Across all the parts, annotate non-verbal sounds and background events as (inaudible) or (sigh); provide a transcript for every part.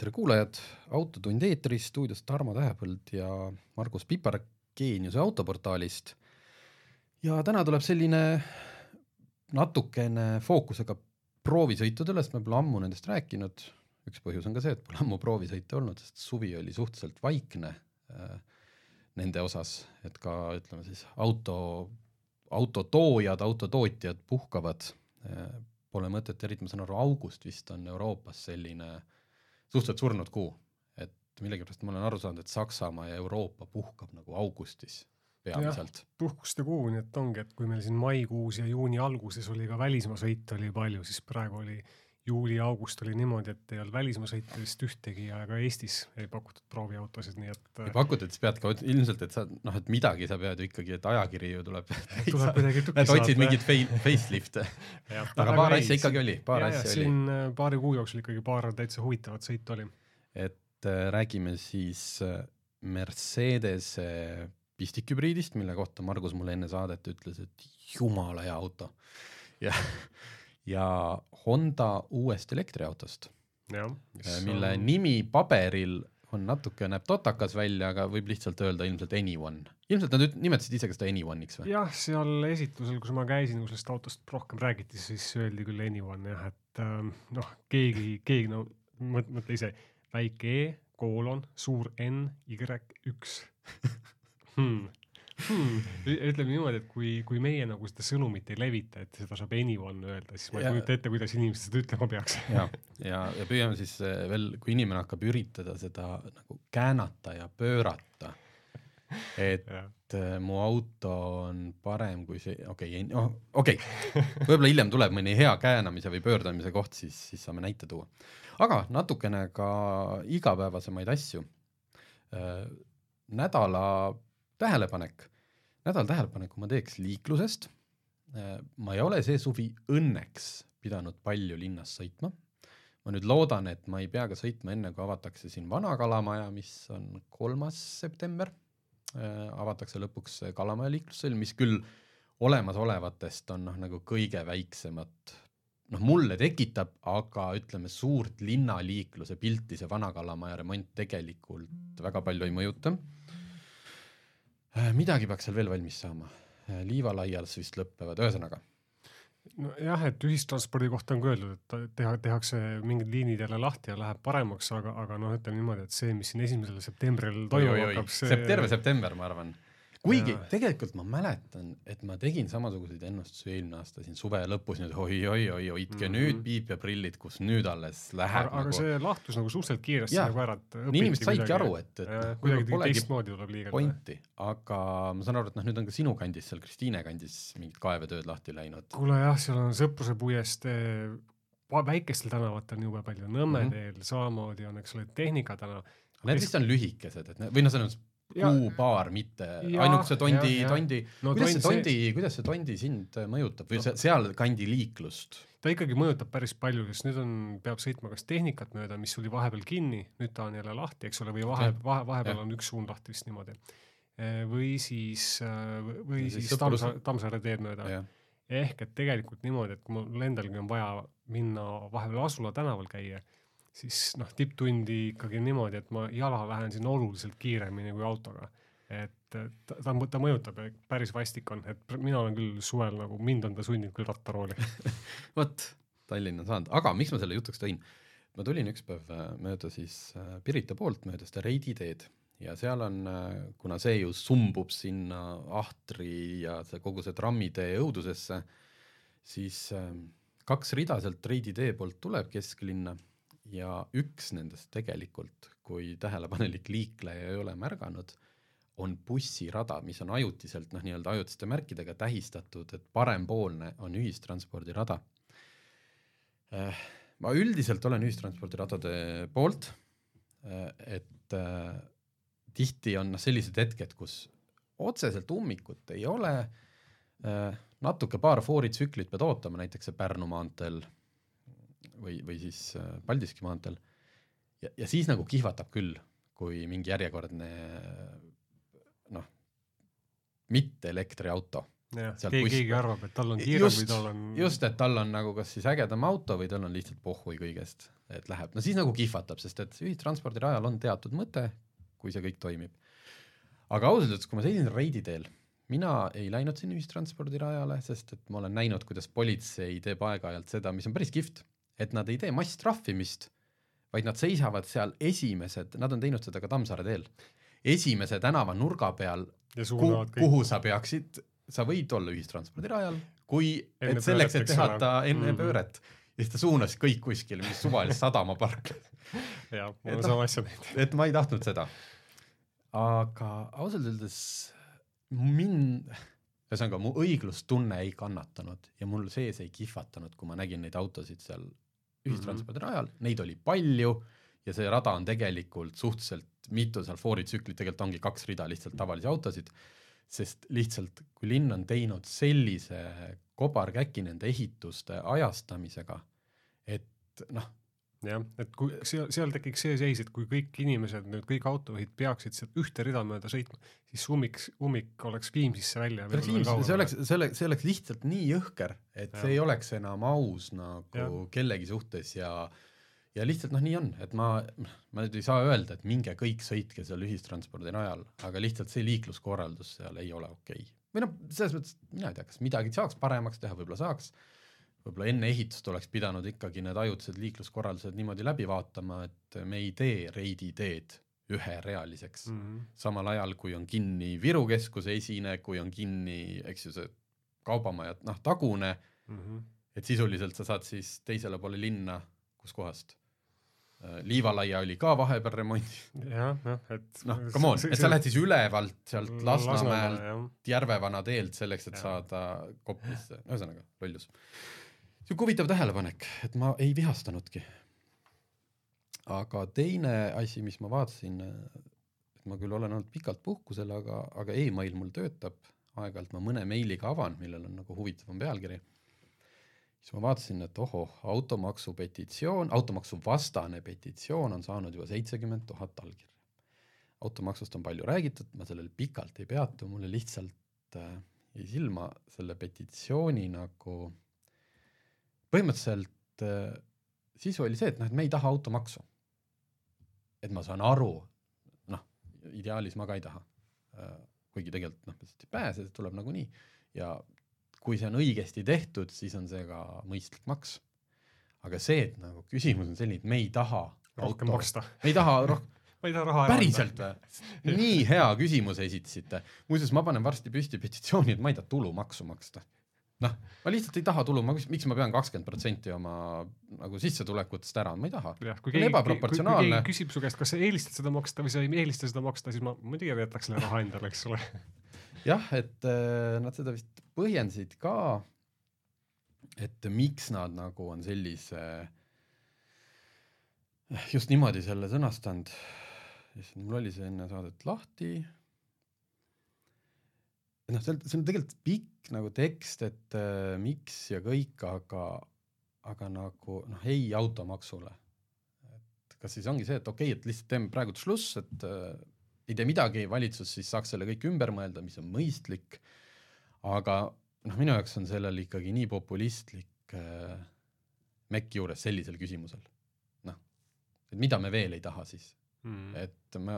tere kuulajad, Autotund eetris, stuudios Tarmo Tähepõld ja Margus Pipar Geeniuse autoportaalist. ja täna tuleb selline natukene fookusega proovisõitudele, sest me pole ammu nendest rääkinud. üks põhjus on ka see, et pole ammu proovisõite olnud, sest suvi oli suhteliselt vaikne äh, nende osas, et ka ütleme siis auto, autotoojad, autotootjad puhkavad äh,. Pole mõtet, eriti ma saan aru, august vist on Euroopas selline äh, suhteliselt surnud kuu, et millegipärast ma olen aru saanud, et Saksamaa ja Euroopa puhkab nagu augustis peamiselt. puhkuste kuu, nii et ongi, et kui meil siin maikuus ja juuni alguses oli ka välismaa sõite oli palju, siis praegu oli juuli-august oli niimoodi, et ei olnud välismaa sõite vist ühtegi ja ka Eestis ei pakutud prooviautosid, nii et. ei pakutud, siis peadki ilmselt, et sa noh, et midagi sa pead ju ikkagi, et ajakiri ju tuleb. (laughs) tuleb midagi tukki saada. otsid mingit facelifte (laughs) aga paar asja ikkagi oli, paar ja, asja oli. siin äh, paari kuu jooksul ikkagi paar täitsa huvitavat sõitu oli. et äh, räägime siis äh, Mercedese pistikhübriidist, mille kohta Margus mulle enne saadet ütles, et jumala hea auto ja (laughs) ja Honda uuest elektriautost, äh, mille on... nimi paberil on natuke, näeb totakas välja, aga võib lihtsalt öelda ilmselt Anyone. ilmselt nad nimetasid ise ka seda Anyone'iks või? jah, seal esitlusel, kus ma käisin, kus sellest autost rohkem räägiti, siis öeldi küll Anyone jah, et ähm, noh, keegi, keegi no mõtle ise, väike E, koolon, suur N, Y, üks hmm hmm.. ütleme niimoodi, et kui, kui meie nagu seda sõnumit ei levita, et seda saab anyone öelda, siis ma ei kujuta ette, kuidas inimesed seda ütlema peaks. (laughs) ja, ja, ja püüame siis eh, veel, kui inimene hakkab üritada seda nagu käänata ja pöörata, et. (laughs) Eh, mu auto on parem kui see, okei okay,, oh, okei okay., võib-olla hiljem tuleb mõni hea käänamise või pöördamise koht, siis, siis saame näite tuua. aga natukene ka igapäevasemaid asju äh,. nädala tähelepanek, nädal tähelepaneku ma teeks liiklusest. Äh, ma ei ole see suvi õnneks pidanud palju linnas sõitma. ma nüüd loodan, et ma ei pea ka sõitma enne, kui avatakse siin Vana Kalamaja, mis on kolmas september. Äh, avatakse lõpuks Kalamaja liiklussõlm, mis küll olemasolevatest on noh, nagu kõige väiksemat noh, mulle tekitab, aga ütleme, suurt linnaliikluse pilti see Vana-Kalamaja remont tegelikult väga palju ei mõjuta midagi peaks seal veel valmis saama. Äh, liivalaias vist lõpevad, ühesõnaga. nojah, et ühistranspordi kohta on ka öeldud, et teha, tehakse mingid liinid jälle lahti ja läheb paremaks, aga, aga noh, ütleme niimoodi, et see, mis siin esimesel septembril toimuma hakkab, see. terve september, ma arvan kuigi ja. tegelikult ma mäletan, et ma tegin samasuguseid ennustusi eelmine aasta siin suve lõpus, nüüd oi-oi-oi, hoidke mm -hmm. nüüd piip ja prillid, kus nüüd alles läheb. aga, nagu... see lahtus nagu suhteliselt kiiresti ja. nagu ära, et. inimesed saidki aru, et, et. kuidagi teistmoodi tuleb liigelda. pointi, aga ma saan aru, et noh, nüüd on ka sinu kandis seal Kristiine kandis mingid kaevetööd lahti läinud. kuule jah, seal on Sõpruse puiestee väikestel tänavatel on jube palju, Nõmme teel mm -hmm. samamoodi on, eks ole, Tehnika tänav. Need vist on lühikesed, et või noh, selles mõttes kuupaar, mitte ja, ainult see tondi, tondi no,, kuidas see tondi see..., kuidas see tondi sind mõjutab või no. sealkandi liiklust? ta ikkagi mõjutab päris palju, sest nüüd on, peab sõitma kas tehnikat mööda, mis oli vahepeal kinni, nüüd ta on jälle lahti, eks ole, või vahe, vahe, vahepeal ja. on üks suund lahti vist niimoodi. või siis, või ja siis, siis Tammsaare, Tammsaare teed mööda. ehk et tegelikult niimoodi, et kui mul endalgi on vaja minna vahepeal Asula tänaval käia siis noh, tipptundi ikkagi niimoodi, et ma jala lähen sinna oluliselt kiiremini kui autoga. et ta, ta, ta mõjutab ja päris vastik on, et mina olen küll suvel nagu, mind on ta sundinud küll rattarooli (laughs) vot, Tallinn on saanud, aga miks ma selle jutuks tõin? ma tulin üks päev äh, mööda siis äh, Pirita poolt, mööda seda Reidi teed ja seal on, äh, kuna see ju sumbub sinna Ahtri ja see kogu see trammitee õudusesse, siis kaks rida sealt Reidi tee poolt tuleb kesklinna ja üks nendest tegelikult, kui tähelepanelik liikleja ei ole märganud, on bussirada, mis on ajutiselt noh, nii-öelda ajutiste märkidega tähistatud, et parempoolne on ühistranspordirada. Äh, ma üldiselt olen ühistranspordiradade poolt, äh, et äh, tihti on noh, sellised hetked, kus otseselt ummikut ei ole natuke paar fooritsüklit pead ootama, näiteks see Pärnu maanteel või, või siis äh, Paldiski maanteel, ja, ja siis nagu kihvatab küll, kui mingi järjekordne noh, mitte elektriauto keegi, keegi arvab, et tal on kiirem just või tal on, just, et tal on nagu kas siis ägedam auto või tal on lihtsalt pohhui kõigest, et läheb, no siis nagu kihvatab, sest et ühistranspordirajal on teatud mõte, kui see kõik toimib. aga ausalt öeldes, kui ma seisin Reidi teel, mina ei läinud sinna ühistranspordirajale, sest et ma olen näinud, kuidas politsei teeb aeg-ajalt seda, mis on päris kihvt, et nad ei tee masstrahvimist, vaid nad seisavad seal esimesed, nad on teinud seda ka Tammsaare teel, esimese tänava nurga peal ja Ku, suunavad kõik. kuhu sa peaksid, sa võid olla ühistranspordirajal, kui, Enne et selleks, et teha ta enne mm Mhm. -hmm. pööret. ja siis ta suunas kõik kuskile, mis suvalist sadamaparkla. (laughs) jah, mul on noh- sama asja näinud. et ma ei tahtnud seda. aga ausalt öeldes mind, ühesõnaga mu õiglustunne ei kannatanud ja mul sees ei kihvatanud, kui ma nägin neid autosid seal ühistranspordirajal mm, -hmm. neid oli palju ja see rada on tegelikult suhteliselt mitu seal fooritsüklit, tegelikult ongi kaks rida lihtsalt tavalisi autosid, sest lihtsalt kui linn on teinud sellise kobarkäki nende ehituste ajastamisega, et noh, jah, et kui seal, seal tekiks see seis, et kui kõik inimesed nüüd, kõik autojuhid peaksid sealt ühte rida mööda sõitma, siis ummik, ummik oleks Viimsisse välja. see oleks Viimsis, see oleks, see oleks, see oleks lihtsalt nii jõhker, et Jah. see ei oleks enam aus nagu Jah. kellegi suhtes ja ja lihtsalt noh, nii on, et ma, ma nüüd ei saa öelda, et minge kõik sõitke seal ühistranspordi najal, aga lihtsalt see liikluskorraldus seal ei ole okei okay.. või noh, selles mõttes mina ei tea, kas midagi saaks paremaks teha, võib-olla saaks, võib-olla enne ehitust oleks pidanud ikkagi need ajutised liikluskorraldused niimoodi läbi vaatama, et me ei tee Reidi teed üherealiseks mm., mm. samal ajal kui on kinni Viru keskuse esine, kui on kinni, eks ju, see kaubamaja, noh, tagune, -hmm. et sisuliselt sa saad siis teisele poole linna, kuskohast? Liivalaia oli ka vahepeal remondis, jah, jah, et noh, come on, et sa lähed siis ülevalt sealt Lasnamäelt jah. Järvevana teelt selleks, et Jah. saada Koplisse, ühesõnaga lollus. Sihuke huvitav tähelepanek, et ma ei vihastanudki. aga teine asi, mis ma vaatasin, et ma küll olen olnud pikalt puhkusel, aga, aga email mul töötab, aeg-ajalt ma mõne meiliga avan, millel on nagu huvitavam pealkiri. siis ma vaatasin, et ohoh, automaksu petitsioon, automaksu vastane petitsioon on saanud juba seitsekümmend tuhat allkirja. automaksust on palju räägitud, ma sellel pikalt ei peatu, mulle lihtsalt äh, jäi silma selle petitsiooni nagu põhimõtteliselt äh, sisu oli see, et noh, et me ei taha automaksu. et ma saan aru, noh, ideaalis ma ka ei taha äh,, kuigi tegelikult noh, sellest ei pääse, see tuleb nagunii ja kui see on õigesti tehtud, siis on see ka mõistlik maks. aga see, et nagu küsimus on selline, et me ei taha rohkem auto- maksta. me ei taha rohkem, (laughs) ma ei taha raha ära päriselt või? nii hea küsimuse esitasite. muuseas, ma panen varsti püsti petitsiooni, et ma ei taha tulumaksu maksta. noh, ma lihtsalt ei taha tulumaksu, miks ma pean kakskümmend protsenti oma nagu sissetulekutest ära, ma ei taha. kui keegi, küsib su käest, kas sa eelistad seda maksta või sa ei eelista seda maksta, siis ma muidugi jätaks selle raha endale, eks ole. jah, et äh, nad seda vist põhjendasid ka, et miks nad nagu on sellise, just niimoodi selle sõnastanud. issand, mul oli see enne saadet lahti. noh, see on, see on tegelikult pikk nagu tekst, et äh, miks ja kõik, aga, aga nagu noh, ei automaksule. et kas siis ongi see, et okei okay,, et lihtsalt teeme praegu šluss, et äh, ei tee midagi, valitsus siis saaks selle kõik ümber mõelda, mis on mõistlik. aga noh, minu jaoks on sellel ikkagi nii populistlik äh, mekk juures sellisel küsimusel. noh, et mida me veel ei taha siis, Mm. et ma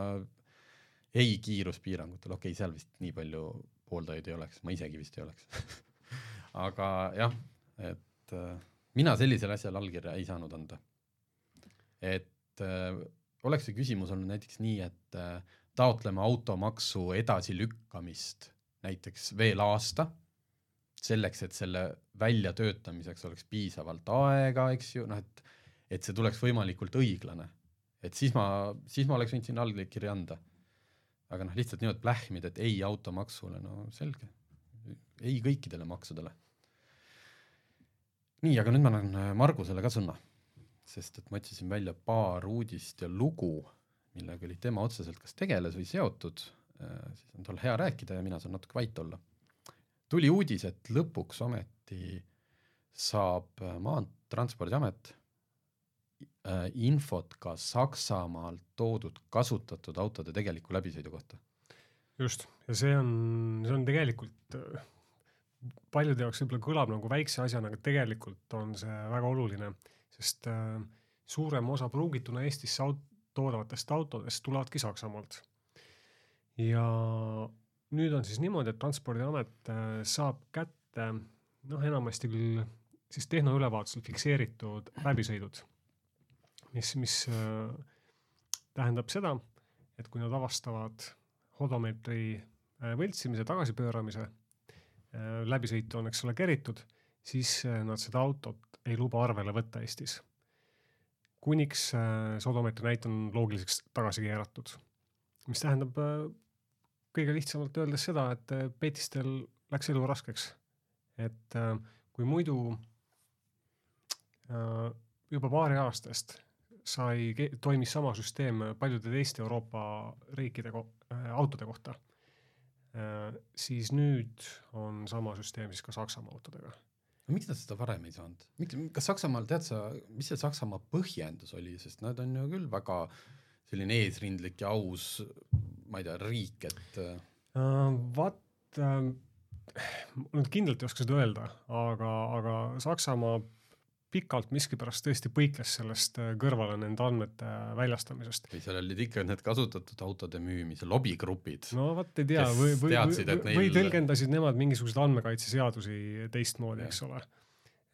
ei kiiruspiirangutel, okei okay,, seal vist nii palju pooldajaid ei oleks, ma isegi vist ei oleks. (laughs) aga jah, et äh, mina sellisele asjale allkirja ei saanud anda. et äh, oleks see küsimus olnud näiteks nii, et äh, taotleme automaksu edasilükkamist näiteks veel aasta, selleks, et selle väljatöötamiseks oleks piisavalt aega, eks ju, noh et et see tuleks võimalikult õiglane. et siis ma, siis ma oleks võinud sinna allkirja anda. Aga noh, lihtsalt niimoodi plähmida, et ei automaksule, no selge, ei kõikidele maksudele. nii, aga nüüd ma annan äh, Margusele ka sõna, sest et ma otsisin välja paar uudist ja lugu millega oli tema otseselt kas tegeles või seotud, siis on tal hea rääkida ja mina saan natuke vait olla. tuli uudis, et lõpuks ometi saab Maanteetranspordiamet infot ka Saksamaalt toodud kasutatud autode tegeliku läbisõidu kohta. just, ja see on, see on tegelikult paljude jaoks võib-olla kõlab nagu väikse asjana, aga tegelikult on see väga oluline, sest äh, suurem osa pruugituna Eestisse aut-, toodavatest autodest tulevadki Saksamaalt. ja nüüd on siis niimoodi, et Transpordiamet äh, saab kätte noh, enamasti küll siis tehnoülevaatusel fikseeritud läbisõidud, mis, mis äh, tähendab seda, et kui nad avastavad hodomeetri äh, võltsimise, tagasipööramise Äh, läbisõitu on, eks ole, keritud, siis nad seda autot ei luba arvele võtta Eestis. kuniks see odomeetri näit on loogiliseks tagasi keeratud. mis tähendab kõige lihtsamalt öeldes seda, et petistel läks elu raskeks. et kui muidu juba paari aastast sai, toimis sama süsteem paljude teiste Euroopa riikide ko autode kohta Äh, siis nüüd on sama süsteem siis ka Saksamaa autodega. miks nad seda varem ei saanud, miks, kas Saksamaal, tead sa, mis see Saksamaa põhjendus oli, sest nad on ju küll väga selline eesrindlik ja aus, ma ei tea, riik, et uh,. Vaat uh,, ma nüüd kindlalt ei oska seda öelda, aga, aga Saksamaa pikalt miskipärast tõesti põikles sellest äh, kõrvale nende andmete väljastamisest. või seal olid ikka need kasutatud autode müümise lobigrupid. no vot ei tea, või, või, või, neil... või tõlgendasid nemad mingisuguseid andmekaitseseadusi teistmoodi, eks ole.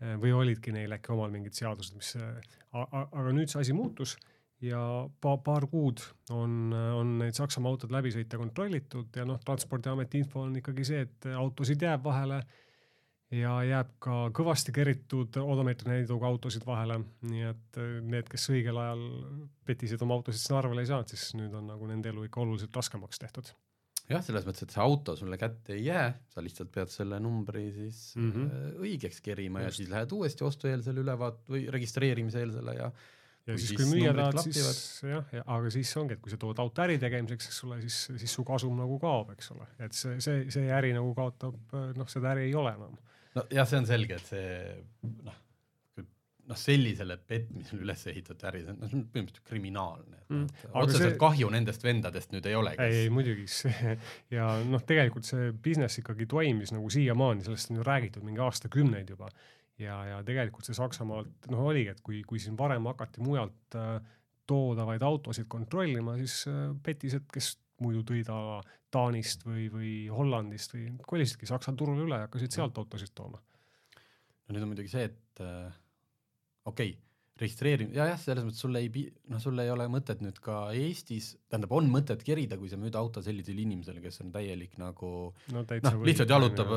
Äh, või olidki neil äkki omal mingid seadused, mis, äh, aga nüüd see asi muutus ja pa, paar kuud on, on neid Saksamaa autod läbisõite kontrollitud ja noh, Transpordiameti info on ikkagi see, et autosid jääb vahele ja jääb ka kõvasti keritud odomeetri näiduga autosid vahele, nii et äh, need, kes õigel ajal petisid oma autosid sinna arvele ei saanud, siis nüüd on nagu nende elu ikka oluliselt raskemaks tehtud. jah, selles mõttes, et see auto sulle kätte ei jää, sa lihtsalt pead selle numbri siis mm -hmm. õigeks kerima Just. ja siis lähed uuesti ostueelsele ülevaat- või registreerimise eelsele ja ja kui siis, kui müüa tahad, siis jah, ja aga siis ongi, et kui sa tood auto äri tegemiseks, eks ole, siis, siis su kasum nagu kaob, eks ole, et see, see, see äri nagu kaotab, noh, seda äri ei ole enam nojah, see on selge, et see noh, noh, sellisele petmisele üles ehitatud äri, see on noh, põhimõtteliselt kriminaalne mm.. otseselt see... kahju nendest vendadest nüüd ei olegi. ei, ei muidugi ja noh, tegelikult see business ikkagi toimis nagu siiamaani, sellest on ju räägitud mingi aastakümneid juba. ja, ja tegelikult see Saksamaalt noh, oligi, et kui, kui siin varem hakati mujalt äh, toodavaid autosid kontrollima, siis äh, petised, kes muidu tõid ta Taanist või, või Hollandist või kolisidki Saksa turule üle ja hakkasid sealt autosid tooma. no nüüd on muidugi see, et äh, okei okay,, registreerimine, ja jah, selles mõttes sul ei, noh, sul ei ole mõtet nüüd ka Eestis, tähendab, on mõtet kerida, kui sa müüd auto sellisele inimesele, kes on täielik nagu no, noh, lihtsalt jalutab,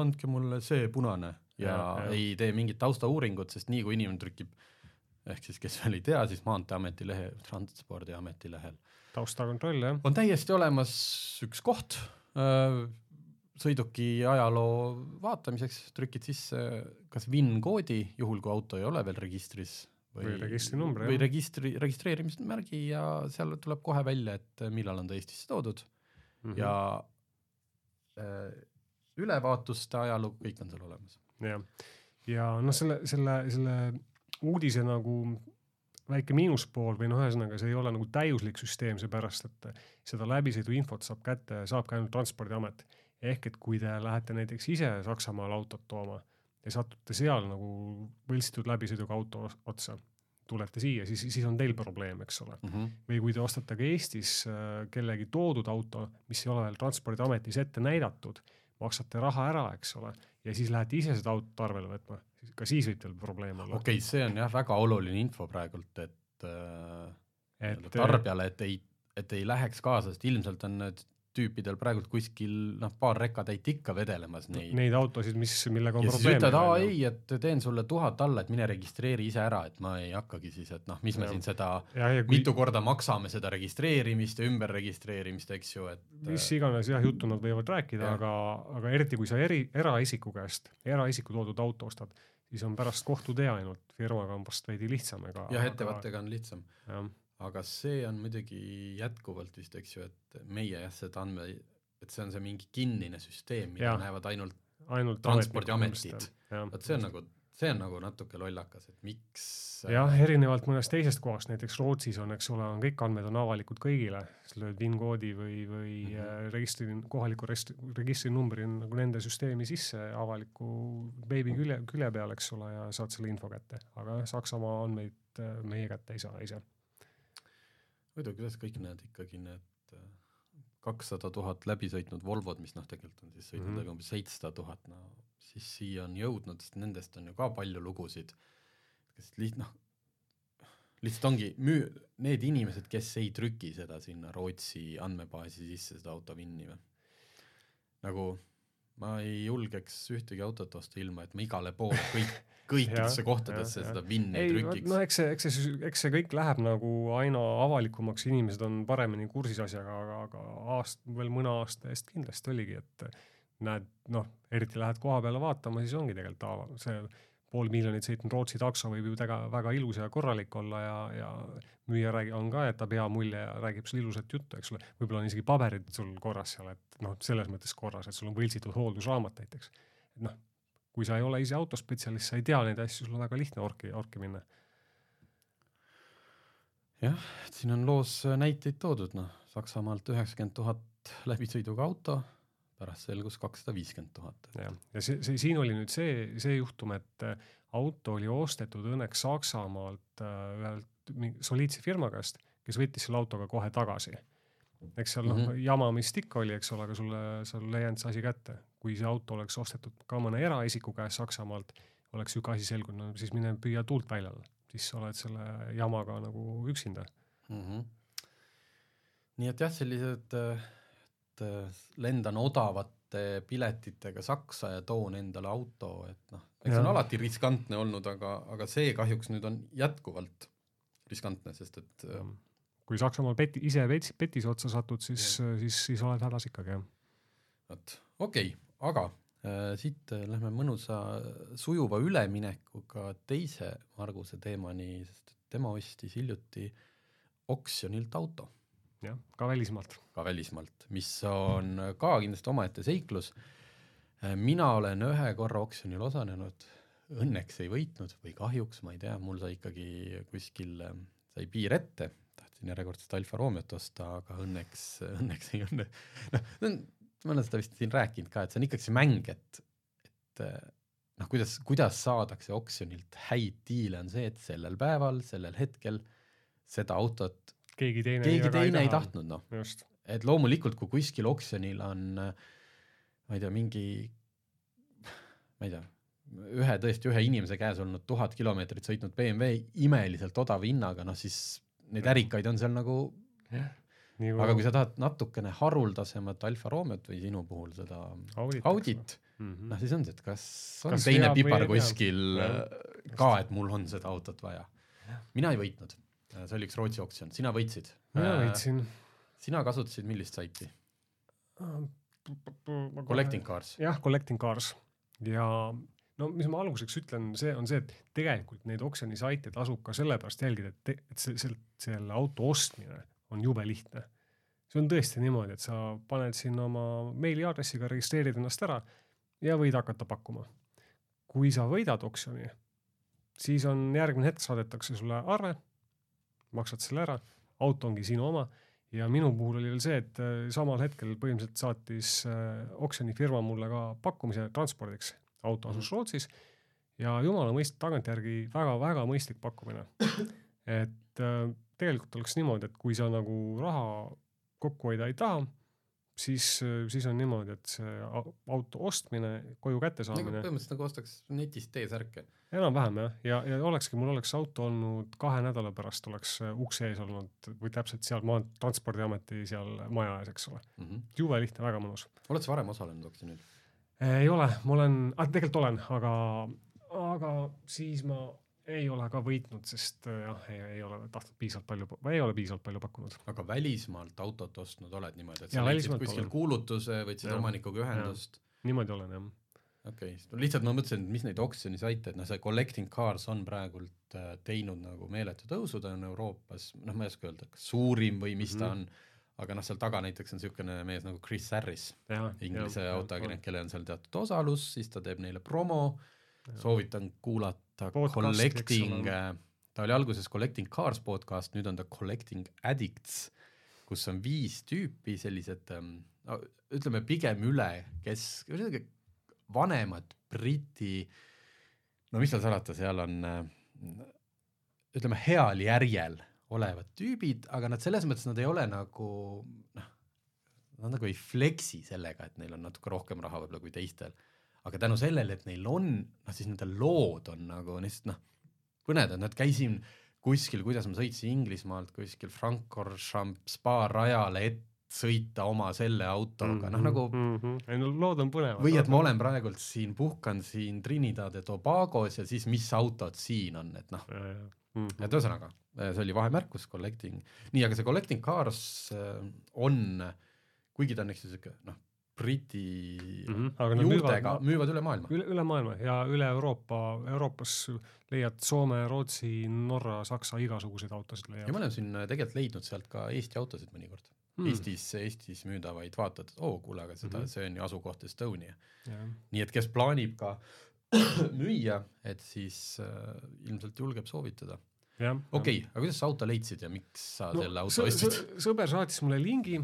andke mulle see punane. Ja, ja, ja ei tee mingit taustauuringut, sest nii kui inimene trükib ehk siis kes veel ei tea, siis Maanteeameti lehe, Transpordiameti lehel taustakontroll, jah. on täiesti olemas üks koht äh, sõiduki ajaloo vaatamiseks, trükid sisse kas VIN koodi, juhul kui auto ei ole veel registris või, või registrinumbri, või registri, registreerimismärgi ja seal tuleb kohe välja, et millal on ta Eestisse toodud mm -hmm. ja äh, ülevaatuste ajalugu, kõik on seal olemas. jah, ja noh, selle, selle, selle uudise nagu väike miinuspool või noh, ühesõnaga see ei ole nagu täiuslik süsteem, seepärast et seda läbisõiduinfot saab kätte, saabki ainult Transpordiamet. ehk et kui te lähete näiteks ise Saksamaal autot tooma ja satute seal nagu võltsitud läbisõiduga auto otsa, tulete siia, siis, siis on teil probleem, eks ole mm. -hmm. või kui te ostate ka Eestis äh, kellegi toodud auto, mis ei ole veel Transpordiametis ette näidatud, maksate raha ära, eks ole, ja siis lähete ise seda autot arvele võtma ka siis võib teil probleem olla. okei okay,, see on jah, väga oluline info praegult, et äh, et tarbijale, et ei, et ei läheks kaasa, sest ilmselt on need tüüpidel praegult kuskil noh, paar rekatäit ikka vedelemas neid. Neid autosid, mis, millega on ja probleeme. ütled, aa ei, et teen sulle tuhat alla, et mine registreeri ise ära, et ma ei hakkagi siis, et noh, mis ja. me siin seda, kui... mitu korda maksame seda registreerimist ja ümberregistreerimist, eks ju, et. mis iganes jah, juttu nad võivad rääkida, aga, aga eriti kui sa eri, eraisiku käest, eraisiku toodud auto ostad, siis on pärast kohtutee ainult, firmaga on vast veidi lihtsam, ega. jah, ettevõttega on lihtsam. Aga see on muidugi jätkuvalt vist, eks ju, et meie jah, seda andme, et see on see mingi kinnine süsteem, mida Jah. näevad ainult ainult transpordiametid. vot see on nagu, see on nagu natuke lollakas, et miks jah, erinevalt mõnest teisest kohast, näiteks Rootsis on, eks ole, on kõik andmed on avalikud kõigile, sa lööd PIN-koodi või, või mm Mhm. -hmm. registri, kohaliku rest-, registrinumbri nagu nende süsteemi sisse avaliku beebi külje, külje peal, eks ole, ja saad selle info kätte, aga Saksamaa andmeid äh, meie kätte ei saa ise. muidu, kuidas kõik need ikkagi need äh, kakssada tuhat läbi sõitnud Volvod, mis noh, tegelikult on siis sõitnud Mhm. läbi umbes seitsesada tuhat, no siis siia on jõudnud, sest nendest on ju ka palju lugusid, kes liht-, noh, lihtsalt ongi müü-, need inimesed, kes ei trüki seda sinna Rootsi andmebaasi sisse, seda auto VIN-i või. nagu ma ei julgeks ühtegi autot osta ilma, et ma igale poole (laughs) kõik, kõikidesse kohtadesse seda. VIN-i trükiks no eks see, eks see, eks see kõik läheb nagu aina avalikumaks, inimesed on paremini kursis asjaga, aga, aga aast-, veel mõne aasta eest kindlasti oligi, et näed, noh, eriti lähed koha peale vaatama, siis ongi tegelikult see pool miljonit sõitnud Rootsi takso võib ju väga, väga ilus ja korralik olla ja, ja müüja räägi-, on ka, jätab hea mulje ja räägib sulle ilusat juttu, eks ole, võib-olla on isegi paberid sul korras seal, et noh, selles mõttes korras, et sul on võltsitud hooldusraamat näiteks. et noh, kui sa ei ole ise autospetsialist, sa ei tea neid asju, sul on väga lihtne orki, orki minna. jah, siin on loos näiteid toodud, noh, Saksamaalt üheksakümmend tuhat läbisõiduga auto, pärast selgus kakssada viiskümmend tuhat. jah, ja see, see siin oli nüüd see, see juhtum, et äh, auto oli ostetud õnneks Saksamaalt äh, ühelt soliidse firma käest, kes võttis selle autoga kohe tagasi. eks seal noh mm. -hmm. jama, mis ikka oli, eks ole, aga sulle, sulle ei jäänud see asi kätte. kui see auto oleks ostetud ka mõne eraisiku käest Saksamaalt, oleks niisugune asi selgunud, no siis mine püüa tuult väljal, siis sa oled selle jamaga nagu üksinda. mm. -hmm. nii et jah, sellised, et äh, lendan odavate piletitega Saksa ja toon endale auto, et noh, eks see on alati riskantne olnud, aga, aga see kahjuks nüüd on jätkuvalt riskantne, sest et äh, kui Saksamaal peti, ise vets-, petise otsa satud, siis, siis, siis oled hädas ikkagi, jah. vot, okei okay,, aga äh, siit äh, lähme mõnusa sujuva üleminekuga teise Marguse teemani, sest tema ostis hiljuti oksjonilt auto jah, ka välismaalt. ka välismaalt, mis on ka kindlasti omaette seiklus. mina olen ühe korra oksjonil osalenud, õnneks ei võitnud või kahjuks, ma ei tea, mul sai ikkagi kuskil, sai piir ette, tahtsin järjekordset Alfa Romeot osta, aga õnneks, õnneks ei õnne, noh, ma olen seda vist siin rääkinud ka, et see on ikkagi see mäng, et, et noh, kuidas, kuidas saadakse oksjonilt häid diile, on see, et sellel päeval, sellel hetkel seda autot keegi teine keegi teine ei tahtnud, noh. Et loomulikult, kui kuskil oksjonil on, ma ei tea, mingi, ma ei tea, ühe tõesti ühe inimese käes olnud tuhat kilomeetrit sõitnud BMW imeliselt odava hinnaga, noh siis neid ärikaid on seal nagu, nii aga kui sa tahad natukene haruldasemat Alfa Romeot või sinu puhul seda Audit, Audit, mm -hmm. noh siis on see, et kas on Kas teine pipar kuskil Jah. äh, ka, et mul on seda autot vaja. mina ei võitnud, see oli üks Rootsi oksjon, sina võitsid. mina võitsin sina kasutasid millist saiti? äh, Collecting Cars. jah, Collecting Cars ja no mis ma alguseks ütlen, see on see, et tegelikult neid oksjonisaite tasub ka sellepärast jälgida, et, et see, see, selle auto ostmine on jube lihtne. see on tõesti niimoodi, et sa paned sinna oma meiliaadressiga, registreerid ennast ära ja võid hakata pakkuma. kui sa võidad oksjoni, siis on järgmine hetk saadetakse sulle arve, maksad selle ära, auto ongi sinu oma ja minu puhul oli veel see, et äh, samal hetkel põhimõtteliselt saatis äh, oksjonifirma mulle ka pakkumise transpordiks. auto asus Rootsis ja jumala mõist-, tagantjärgi väga-väga mõistlik pakkumine. et äh, tegelikult oleks niimoodi, et kui sa nagu raha kokku hoida ei taha, siis, siis on niimoodi, et see au- auto ostmine, koju kätte nagu saamine, põhimõtteliselt nagu ostaks netist T-särke. enam-vähem jah, ja, ja olekski, mul oleks auto olnud kahe nädala pärast oleks äh, ukse ees olnud või täpselt seal maa, transpordiameti seal maja ees, eks ole. jube lihtne, väga mõnus. oled sa varem osalenud oksjonil? ei ole, ma olen, tegelikult olen, aga, aga siis ma ei ole ka võitnud, sest äh, jah, ei, ei ole tahtnud piisavalt palju, ei ole piisavalt palju pakkunud. aga välismaalt autot ostnud oled niimoodi, et sa leidsid kuskil olen. kuulutuse, võtsid omanikuga ühendust. niimoodi olen jah. okei okay., lihtsalt ma mõtlesin, et mis neid oksjonisaite, et noh, see Collecting Cars on praegult äh, teinud nagu meeletu tõusu, ta on Euroopas, noh, ma ei oska öelda, kas suurim või mis mm -hmm. ta Mhm. on, aga noh, seal taga näiteks on niisugune mees nagu Chris Harris, Inglise autoajakirjanik, kellel on seal teatud osalus, siis ta teeb neile promo, soovitan kuulata Podcasti, Collecting eks ole., ta oli alguses Collecting Cars podcast, nüüd on ta Collecting Addicts, kus on viis tüüpi sellised no, ütleme pigem üle kesk, vanemad Briti, no mis seal salata, seal on äh, ütleme heal järjel olevad tüübid, aga nad selles mõttes nad ei ole nagu noh, nad nagu ei fleksi sellega, et neil on natuke rohkem raha võib-olla kui teistel. Aga tänu sellele, et neil on, noh siis nende lood on nagu lihtsalt noh, põnedad, nad käisin kuskil, kuidas ma sõitsin Inglismaalt kuskil Francorchamps spa rajale, et sõita oma selle autoga, noh nagu mm -hmm. ei no lood on põnevad. või et ma olen praegult siin, puhkan siin Trinidad ja Tobagos ja siis mis autod siin on, et noh, mm et ühesõnaga see oli vahemärkus, collecting, nii, aga see collecting cars äh, on, kuigi ta on eks ju siuke noh, Briti mm -hmm. aga juurtega müüvad- müüvad üle maailma. üle, üle maailma ja üle Euroopa, Euroopas leiad Soome, Rootsi, Norra, Saksa igasuguseid autosid ja leiad ma olen siin äh, tegelikult leidnud sealt ka Eesti autosid mõnikord mm., Eestis, Eestis müüdavaid, vaatad, et oo kuule, aga seda mm. -hmm. see on ju asukoht Estonia. Jah. nii et kes plaanib ka (coughs) müüa, et siis äh, ilmselt julgeb soovitada. okei okay,, aga kuidas sa auto leidsid ja miks sa no, selle auto ostsid? sõ- sõber saatis mulle lingi,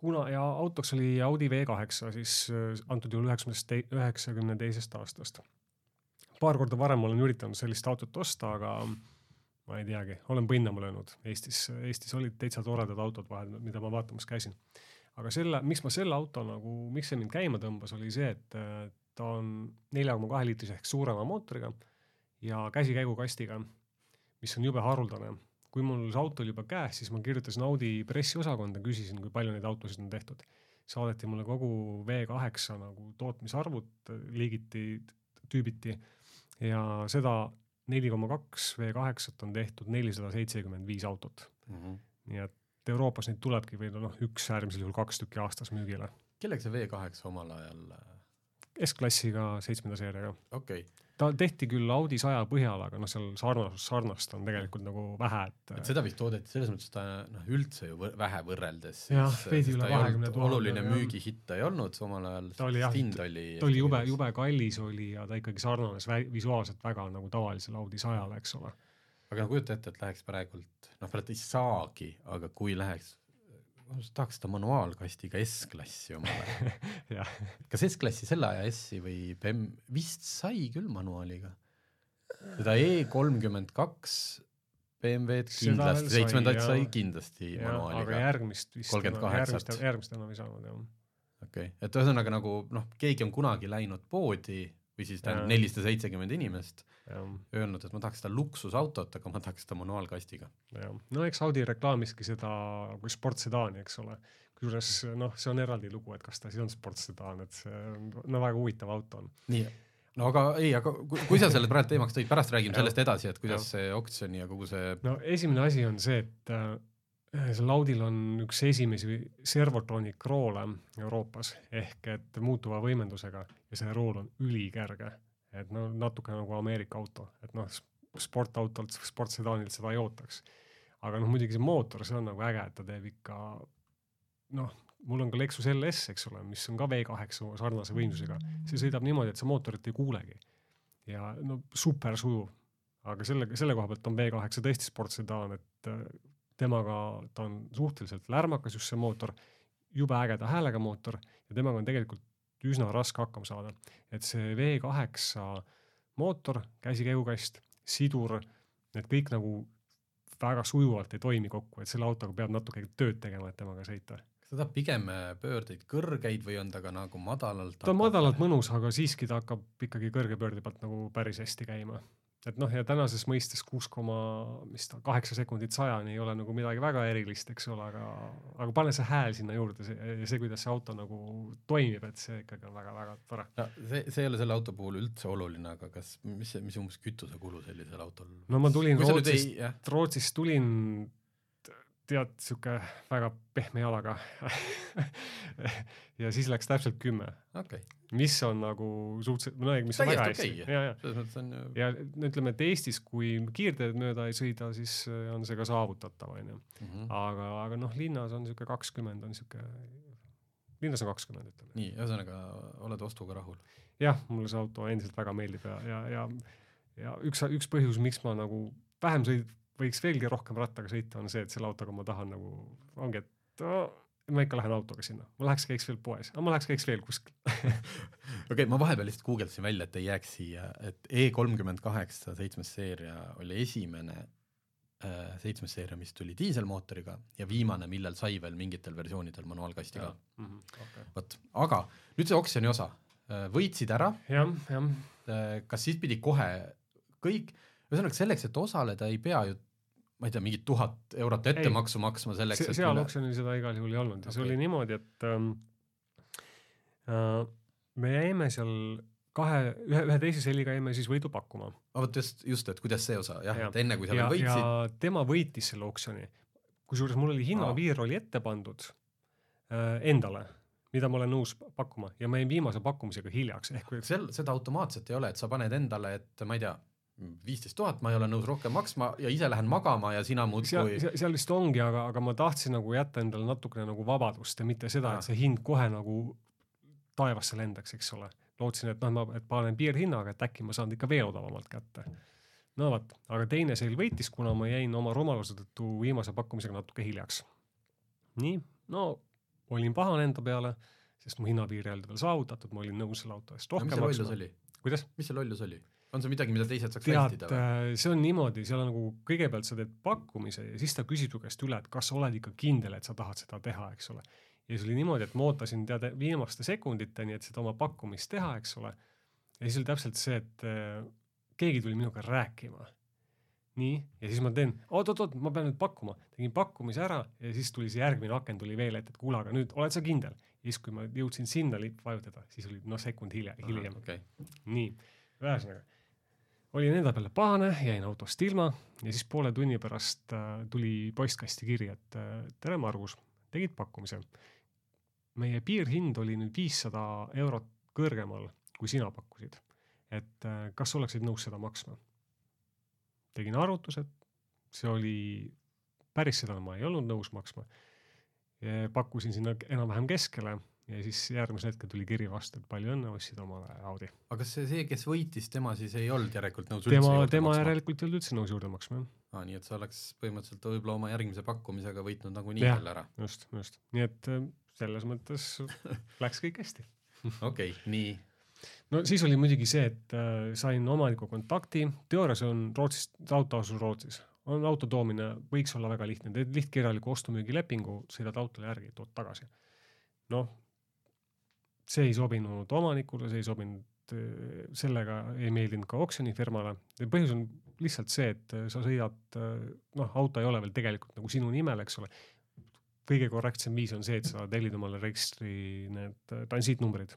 kuna ja autoks oli Audi V8 siis äh, antud juhul üheksakümnest, üheksakümne teisest aastast. paar korda varem olen üritanud sellist autot osta, aga ma ei teagi, olen põnnama löönud Eestis, Eestis olid täitsa toredad autod vahel, mida ma vaatamas käisin. aga selle, miks ma selle auto nagu, miks see mind käima tõmbas, oli see, et äh, ta on nelja koma kahe liitrise ehk suurema mootoriga ja käsikäigukastiga mis on jube haruldane. Kui mul see auto oli juba käes, siis ma kirjutasin Audi pressiosakonda, küsisin, kui palju neid autosid on tehtud. saadeti mulle kogu V8 nagu tootmisarvud liigiti, tüübiti ja seda neli koma kaks V8-t on tehtud nelisada seitsekümmend viis autot. nii et Euroopas neid tulebki või noh, üks äärmisel juhul kaks tükki aastas müügile. kellega see V8 omal ajal, S-klassiga seitsmenda seeriaga. okei okay., ta tehti küll Audi saja põhjal, aga noh, seal sarnasus, sarnast on tegelikult nagu vähe, et et seda vist toodeti selles mõttes ta noh, üldse ju võr vähe võrreldes. Jah, veidi üle 20 000, oluline müügihitt ei olnud omal ajal, Ta oli jah, hind oli ta oli jube, jube kallis oli ja ta ikkagi sarnanes visuaalselt väga nagu tavalisele Audi sajale, eks ole. aga no kujuta ette, et läheks praegult, noh praegu ei saagi, aga kui läheks, tahaks seda manuaalkastiga S-klassi omale. (laughs) kas S-klassi selle aja S-i või BM vist sai küll manuaaliga. seda E kolmkümmend kaks BMW-d kindlasti, seitsmendat sai kindlasti aga manuaaliga. järgmist vist, 38-t. järgmist, järgmist enam ei saanud jah. okei okay., et ühesõnaga nagu noh, keegi on kunagi läinud poodi või siis tähendab nelisada seitsekümmend inimest, jah, öelnud, et ma tahaks seda luksusautot, aga ma tahaks seda manuaalkastiga. no eks Audi reklaamiski seda kui sportsedaani, eks ole. kusjuures noh, see on eraldi lugu, et kas ta siis on sportsedaan, et see on no väga huvitav auto on. nii, no aga ei, aga kui, kui sa selle praegu teemaks tõid, pärast räägime sellest edasi, et kuidas Jah. see oksjoni ja kogu see no esimene asi on see, et äh, sellel Audil on üks esimesi servotronic roole Euroopas ehk et muutuva võimendusega ja see rool on ülikerge. et no natuke nagu Ameerika auto, et noh, sportautolt, sportsedaanilt seda ei ootaks. aga noh, muidugi see mootor, see on nagu äge, et ta teeb ikka noh, mul on ka Lexus LS, eks ole, mis on ka V8 sarnase võimsusega, see sõidab niimoodi, et sa mootorit ei kuulegi. ja no super sujuv, aga selle, selle koha pealt on V8 tõesti sportsedaan, et temaga ta on suhteliselt lärmakas, just see mootor, jube ägeda häälega mootor ja temaga on tegelikult üsna raske hakkama saada. et see V8 mootor, käsikäigukast, sidur, need kõik nagu väga sujuvalt ei toimi kokku, et selle autoga peab natuke tööd tegema, et temaga sõita. kas ta tahab pigem äh, pöördeid kõrgeid või on ta ka nagu madalalt? ta on madalalt mõnus, aga siiski ta hakkab ikkagi kõrge pöörde pealt nagu päris hästi käima. Et noh, ja tänases mõistes kuus koma, mis ta, kaheksa sekundit sajani ei ole nagu midagi väga erilist, eks ole, aga, aga pane see hääl sinna juurde, see ja see, kuidas see auto nagu toimib, et see ikkagi on väga-väga tore. no see, see ei ole selle auto puhul üldse oluline, aga kas, mis, mis umbes kütusekulu sellisel autol? no ma tulin Rootsist Rootsist tulin tead, sihuke väga pehme jalaga ja siis läks täpselt kümme, okay., mis on nagu suhteliselt, no mis on väga hästi okei. ja, ja on ja ütleme, et Eestis, kui kiirteed mööda ei sõida, siis äh, on see ka saavutatav, onju. -hmm. aga, aga noh, linnas on sihuke kakskümmend on sihuke, linnas on kakskümmend, ütleme. nii, ühesõnaga oled ostuga rahul. jah, mulle see auto endiselt väga meeldib ja, ja, ja, ja üks, üks põhjus, miks ma nagu vähem sõid, võiks veelgi rohkem rattaga sõita, on see, et selle autoga ma tahan nagu, ongi, et oh, ma ikka lähen autoga sinna, ma läheks käiks veel poes, aga ma läheks käiks veel kuskil. (laughs) okei ma vahepeal lihtsalt guugeldasin välja, et ei jääks siia, et E kolmkümmend kaheksa seitsmes seeria oli esimene äh, seitsmes seeria, mis tuli diiselmootoriga ja viimane, millel sai veel mingitel versioonidel manuaalkasti ka. okay. vot, aga nüüd see oksjoni osa, võitsid ära, jah, jah, kas siis pidi kohe kõik, ühesõnaga selleks, et osaleda, ei pea ju ma ei tea, mingit tuhat eurot ettemaksu maksma selleks, Se, et seal oksjonil seda igal juhul ei olnud ja see Okei. oli niimoodi, et ähm, äh, me jäime seal kahe, ühe, ühe teise selliga jäime siis võidu pakkuma. aga vot just, just, et kuidas see osa jah ja., et enne kui sa veel, võitsid, tema võitis selle oksjoni. kusjuures mul oli hinnapiir oli ette pandud äh, endale, mida ma olen nõus pakkuma ja ma jäin viimase pakkumisega hiljaks, ehk kui sel, seda automaatselt ei ole, et sa paned endale, et ma ei tea, viisteist tuhat, ma ei ole nõus rohkem maksma ja ise lähen magama ja sina muudkui, seal, vist ongi, aga, aga ma tahtsin nagu jätta endale natukene nagu vabadust ja mitte seda, et see hind kohe nagu taevasse lendaks, eks ole. lootsin, et noh, ma, et panen piirhinnaga, et äkki ma saan ikka veel odavamalt kätte. no vot, aga teine seil võitis, kuna ma jäin oma rumaluse tõttu viimase pakkumisega natuke hiljaks. nii, no olin pahane enda peale, sest mu hinnapiir ei olnud veel saavutatud, ma olin nõus selle auto eest rohkem lollus maksma. kuidas? mis see lollus oli? on see midagi, mida teised saaks tead vältida, või? see on niimoodi, seal on nagu kõigepealt sa teed pakkumise ja siis ta küsib su käest üle, et kas sa oled ikka kindel, et sa tahad seda teha, eks ole. ja siis oli niimoodi, et ma ootasin tead viimaste sekunditeni, et seda oma pakkumist teha, eks ole. ja siis oli täpselt see, et äh, keegi tuli minuga rääkima. nii, ja siis ma teen oot-oot-oot, ma pean nüüd pakkuma, tegin pakkumise ära ja siis tuli see järgmine aken tuli veel ette, et kuule, aga nüüd oled sa kindel? ja siis, kui ma jõudsin sinna vajutada, siis oli noh, sekund hilja, hiljem. okei, nii, ühesõnaga olin enda peale pahane, jäin autost ilma ja siis poole tunni pärast äh, tuli postkasti kiri, et äh, tere, Margus, tegid pakkumise. meie piirhind oli nüüd viissada eurot kõrgemal, kui sina pakkusid. et äh, kas oleksid nõus seda maksma? Tegin arvutused, see oli, päris seda ma ei olnud nõus maksma. pakkusin sinna enam-vähem keskele ja siis järgmisel hetkel tuli kiri vastu, et palju õnne, ostsid omale Audi. aga kas see, see, kes võitis, tema siis ei olnud järelikult nõus tema, tema järelikult ei olnud üldse nõus juurde maksma, jah. aa, nii et sa oleks põhimõtteliselt võib-olla oma järgmise pakkumisega võitnud nagunii jälle ära. just, just, nii et äh, selles mõttes (laughs) läks kõik hästi. okei nii, no siis oli muidugi see, et äh, sain omaniku kontakti, teoorias on Rootsis, auto asus Rootsis, on auto toomine, võiks olla väga lihtne, teed lihtkirjaliku ostu-müügilepingu, sõidad autole järgi, tood tagasi. noh, see ei sobinud omanikule, see ei sobinud äh, sellega ei meeldinud ka oksjonifirmale. põhjus on lihtsalt see, et äh, sa sõidad, noh, auto ei ole veel tegelikult nagu sinu nimel, eks ole. kõige korrektsem viis on see, et sa tellid omale registri need äh, transiitnumbrid.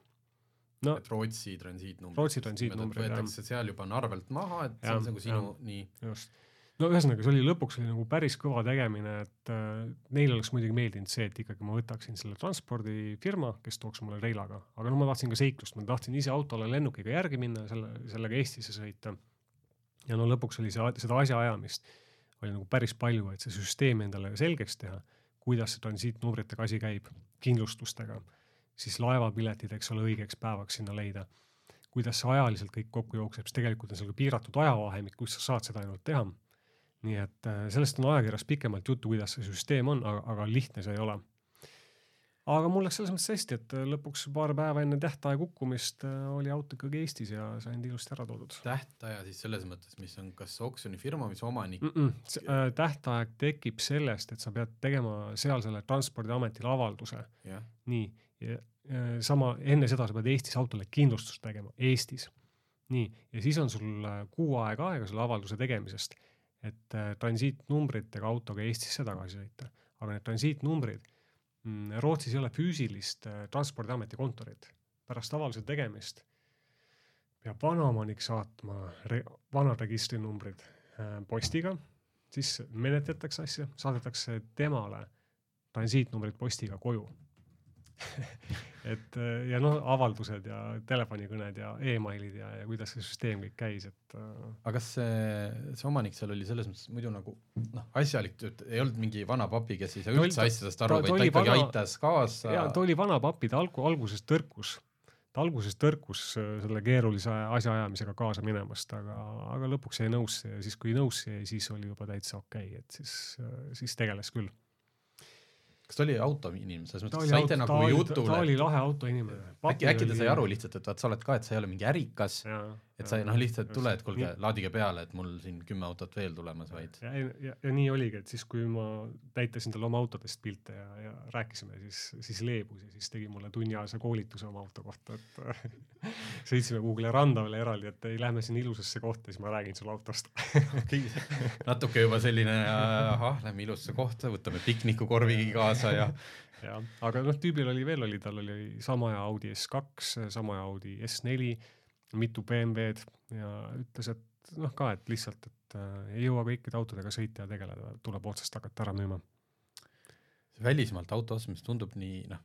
No et Rootsi transiitnumbrid. Rootsi transiitnumbrid, jah. võetakse seal juba on arvelt maha, et see Jah, on nagu sinu nii, just. no ühesõnaga, see oli lõpuks oli nagu päris kõva tegemine, et äh, neile oleks muidugi meeldinud see, et ikkagi ma võtaksin selle transpordifirma, kes tooks mulle reilaga, aga no ma tahtsin ka seiklust, ma tahtsin ise autole lennukiga järgi minna, selle, sellega Eestisse sõita. ja no lõpuks oli see, seda asjaajamist oli nagu päris palju, et see süsteem endale selgeks teha, kuidas see transiitnumbritega asi käib, kindlustustega, siis laevapiletid, eks ole, õigeks päevaks sinna leida kuidas see ajaliselt kõik kokku jookseb, siis tegelikult on seal ka piiratud ajavahemik, kus sa saad seda ainult teha. nii et äh, sellest on ajakirjas pikemalt juttu, kuidas see süsteem on, aga, aga lihtne see ei ole. aga mul läks selles mõttes hästi, et äh, lõpuks paar päeva enne tähtaja kukkumist äh, oli auto ikkagi Eestis ja sain ilusti ära toodud tähtaja siis selles mõttes, mis on kas oksjonifirma, mis omanik mm. -mm. Äh, tähtaeg tekib sellest, et sa pead tegema sealsele Transpordiametile avalduse, jah, nii, sama, enne seda sa pead Eestis autole kindlustust tegema, Eestis. nii, ja siis on sul äh, kuu aega aega selle avalduse tegemisest, et äh, transiitnumbritega autoga Eestisse tagasi sõita. aga need transiitnumbrid, Rootsis ei ole füüsilist äh, Transpordiameti kontorit. pärast avalduse tegemist peab vanaomanik saatma re, vanad registrinumbrid äh, postiga, siis menetletakse asja, saadetakse temale transiitnumbrid postiga koju (laughs) et äh, ja noh, avaldused ja telefonikõned ja emailid ja, ja kuidas see süsteem kõik käis, et. äh, aga kas see, see omanik seal oli selles mõttes muidu nagu noh, asjalik, ei olnud mingi vana papi, kes ei saa üldse ta- asjadest aru, vaid ta ikkagi vana- aitas kaasa. ja ta oli vana papi, ta algu, alguses tõrkus, ta alguses tõrkus äh, selle keerulise asjaajamisega kaasa minemast, aga, aga lõpuks jäi nõusse ja siis, kui nõusse jäi, siis oli juba täitsa okei okay,, et siis, siis tegeles küll. Kas ta oli autoinimene, selles mõttes, oli, saite nagu jutule ta oli lahe autoinimene. äkki, äkki ta sai aru lihtsalt, et vaat sa oled ka, et sa ei ole mingi ärikas, et sa noh, lihtsalt tule, et kuulge, laadige peale, et mul siin kümme autot veel tulemas, vaid ja, ja, ja, ja nii oligi, et siis, kui ma näitasin talle oma autodest pilte ja, ja rääkisime, siis, siis leebus ja siis tegi mulle tunniajase koolituse oma auto kohta, et (laughs) sõitsime kuhugile randa veel eraldi, et ei, lähme sinna ilusasse kohta, siis ma räägin sulle autost (laughs) natuke juba selline ahah, lähme ilusasse kohta, võtame piknikukorvigi kaasa ja (laughs) jah, aga noh, tüübil oli veel oli, tal oli sama aja Audi S2, sama aja Audi S4, mitu BMW-d ja ütles, et noh ka, et lihtsalt, et äh, ei jõua kõikide autodega sõita ja tegeleda, tuleb otsast hakata ära müüma. see välismaalt auto ostmine tundub nii noh,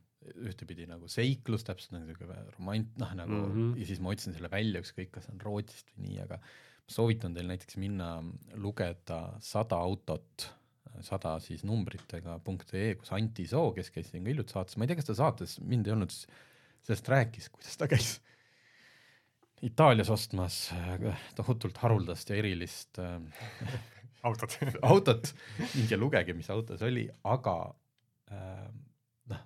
ühtepidi nagu seiklus, täpselt nagu siuke romant-, noh nagu mm. -hmm. ja siis ma otsisin selle välja, ükskõik kas on Rootsist või nii, aga soovitan teil näiteks minna lugeda sada autot, sada siis numbritega punkt ee, kus Anti Soo, kes käis siin ka hiljuti saates, ma ei tea, kas ta saates mind ei olnud, sellest rääkis, kuidas ta käis Itaalias ostmas äh, tohutult haruldast ja erilist äh, autod (laughs) autot, minge lugege, mis auto see oli, aga äh, noh,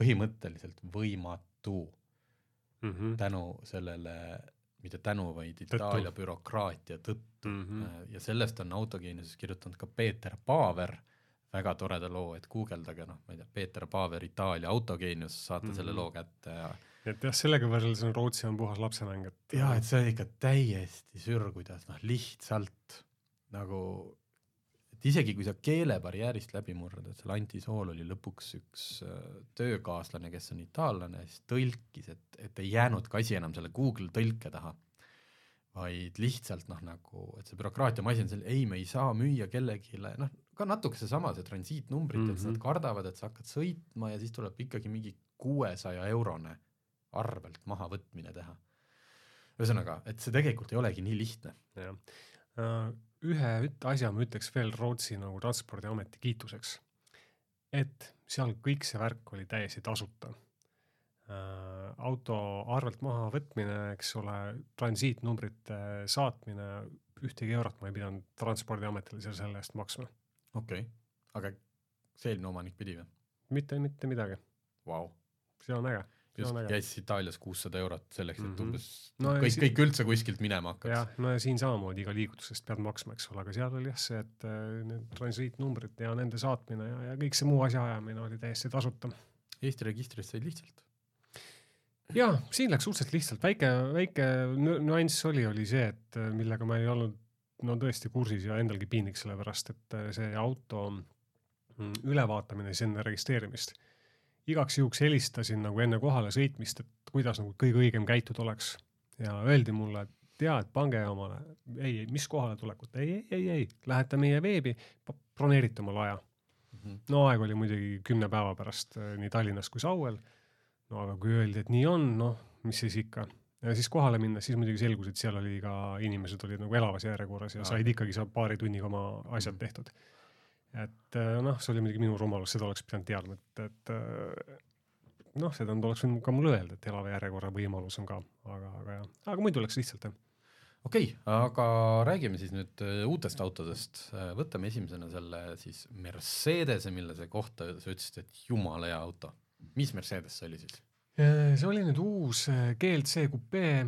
põhimõtteliselt võimatu mm. -hmm. tänu sellele, mitte tänu, vaid. Itaalia bürokraatia tõttu Mm -hmm. ja sellest on autogeeniuses kirjutanud ka Peeter Paaver väga toreda loo, et guugeldage, noh, ma ei tea, Peeter Paaver Itaalia autogeenius, saate mm -hmm. selle Mhm. loo kätte ja et jah, sellega võrreldes on Rootsi on puhas lapsemäng, et jaa, et see on ikka täiesti sür, kuidas noh, lihtsalt nagu, et isegi kui sa keelebarjäärist läbi murrad, et seal Anti Sool oli lõpuks üks äh, töökaaslane, kes on itaallane, siis tõlkis, et, et ei jäänudki asi enam selle Google tõlke taha, vaid lihtsalt noh, nagu, et see bürokraatia masin seal, ei, me ei saa müüa kellelegi, noh, ka natuke seesama, see transiitnumbrit mm, -hmm. et Mhm. nad kardavad, et sa hakkad sõitma ja siis tuleb ikkagi mingi kuuesaja eurone arvelt mahavõtmine teha. ühesõnaga, et see tegelikult ei olegi nii lihtne. jah. ühe üt- asja ma ütleks veel Rootsi nagu transpordiameti kiituseks. et seal kõik see värk oli täiesti tasuta. Auto arvelt mahavõtmine, eks ole, transiitnumbrite saatmine, ühtegi eurot ma ei pidanud Transpordiametile selle eest maksma. okei okay., aga see eelmine omanik pidi või? mitte, mitte midagi, Vau, see on äge. just käis Itaalias kuussada eurot selleks, et mm. -hmm. umbes No kõik si-, kõik üldse kuskilt minema hakkaks jah, no ja siin samamoodi iga liigutusest pead maksma, eks ole, aga seal oli jah see, et äh, need transiitnumbrid ja nende saatmine ja, ja kõik see muu asjaajamine oli täiesti tasuta. Eesti registrist said lihtsalt. jaa, siin läks suhteliselt lihtsalt, väike, väike nü- nüanss oli, oli see, et äh, millega ma ei olnud no tõesti kursis ja endalgi piinlik, sellepärast et äh, see auto mm, ülevaatamine siis enne registreerimist. igaks juhuks helistasin nagu enne kohale sõitmist, et kuidas nagu kõige õigem käituda oleks ja öeldi mulle, et jaa, et pange omale, ei, ei, mis kohaletulekut, ei, ei, ei, ei, lähete meie veebi, broneerite omale aja. Mhm. no aeg oli muidugi kümne päeva pärast äh, nii Tallinnas kui Sauel. No aga kui öeldi, et nii on, noh, mis siis ikka. ja siis kohale minnes, siis muidugi selgus, et seal oli ka, inimesed olid nagu elavas järjekorras ja Aa. said ikkagi seal paari tunniga oma asjad Mhm. tehtud. et äh, noh, see oli muidugi minu rumalus, seda oleks pidanud teadma, et, et äh, noh, seda oleks võinud ka mulle öelda, et elava järjekorra võimalus on ka, aga, aga jah, aga muidu läks lihtsalt jah. okei okay,, aga räägime siis nüüd äh, uutest autodest. võtame esimesena selle siis Mercedese, mille kohta sa ütlesid, et jumala hea auto. Mis Mercedes see oli siis? see oli nüüd uus äh, GLC kupee,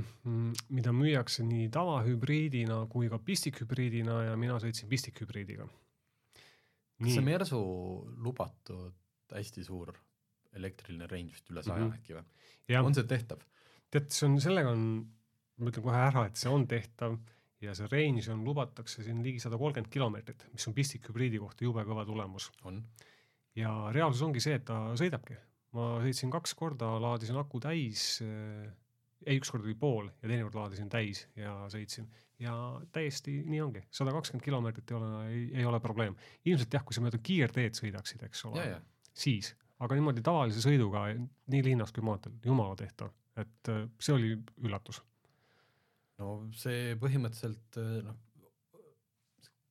mida müüakse nii tavahübriidina kui ka pistikhübriidina ja mina sõitsin pistikhübriidiga. kas see Mersu lubatud hästi suur elektriline range vist üle saja mm. -hmm. äkki või? on see tehtav? tead, see on, sellega on, ma ütlen kohe ära, et see on tehtav ja see range on, lubatakse siin ligi sada kolmkümmend kilomeetrit, mis on pistikhübriidi kohta jube kõva tulemus. on. ja reaalsus ongi see, et ta sõidabki. Ma sõitsin kaks korda, laadisin aku täis, ei, üks kord oli pool ja teine kord laadisin täis ja sõitsin. ja täiesti nii ongi, sada kakskümmend kilomeetrit ei ole, ei, ei ole probleem. ilmselt jah, kui sa mööda kiirteed sõidaksid, eks ole, siis, aga niimoodi tavalise sõiduga nii linnas kui maanteel, jumala tehtav, et äh, see oli üllatus. no see põhimõtteliselt äh, noh,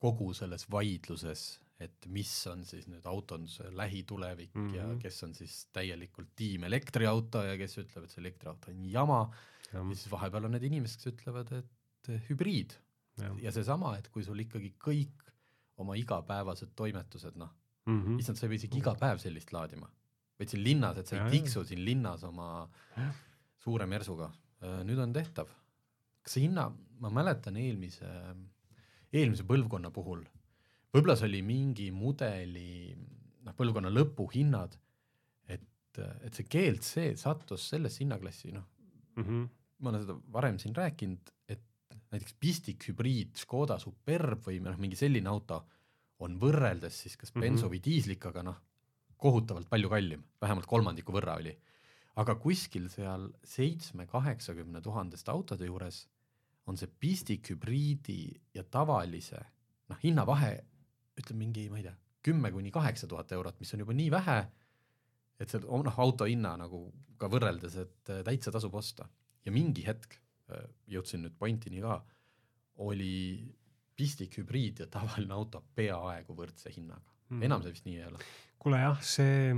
kogu selles vaidluses, et mis on siis nüüd autonduse lähitulevik mm -hmm. ja mhm. kes on siis täielikult tiim elektriauto ja kes ütleb, et see elektriauto on jama ja, ja siis vahepeal on need inimesed, kes ütlevad, et hübriid ja, ja seesama, et kui sul ikkagi kõik oma igapäevased toimetused, noh mm -hmm., issand, sa ei pea isegi iga päev sellist laadima, vaid siin linnas, et sa ei tiksu siin linnas oma ja. suure mersuga, äh, nüüd on tehtav. kas see hinna, ma mäletan eelmise eelmise põlvkonna puhul, võib-olla see oli mingi mudeli noh, põlvkonna lõpuhinnad, et, et see GLC sattus sellesse hinnaklassi, noh mm -hmm. ma olen seda varem siin rääkinud, et näiteks pistikhübriid Škoda Superb või noh, mingi selline auto on võrreldes siis kas benso mm -hmm. või diislikaga noh, kohutavalt palju kallim, vähemalt kolmandiku võrra oli. aga kuskil seal seitsme-kaheksakümne tuhandeste autode juures on see pistikhübriidi ja tavalise noh, hinnavahe ütleme mingi, ma ei tea, kümme kuni kaheksa tuhat eurot, mis on juba nii vähe, et see noh, auto hinna nagu ka võrreldes, et äh, täitsa tasub osta. ja mingi hetk, äh, jõudsin nüüd pointini ka, oli pistikhübriid ja tavaline auto peaaegu võrdse hinnaga mm., enam see vist nii ei ole. kuule jah, see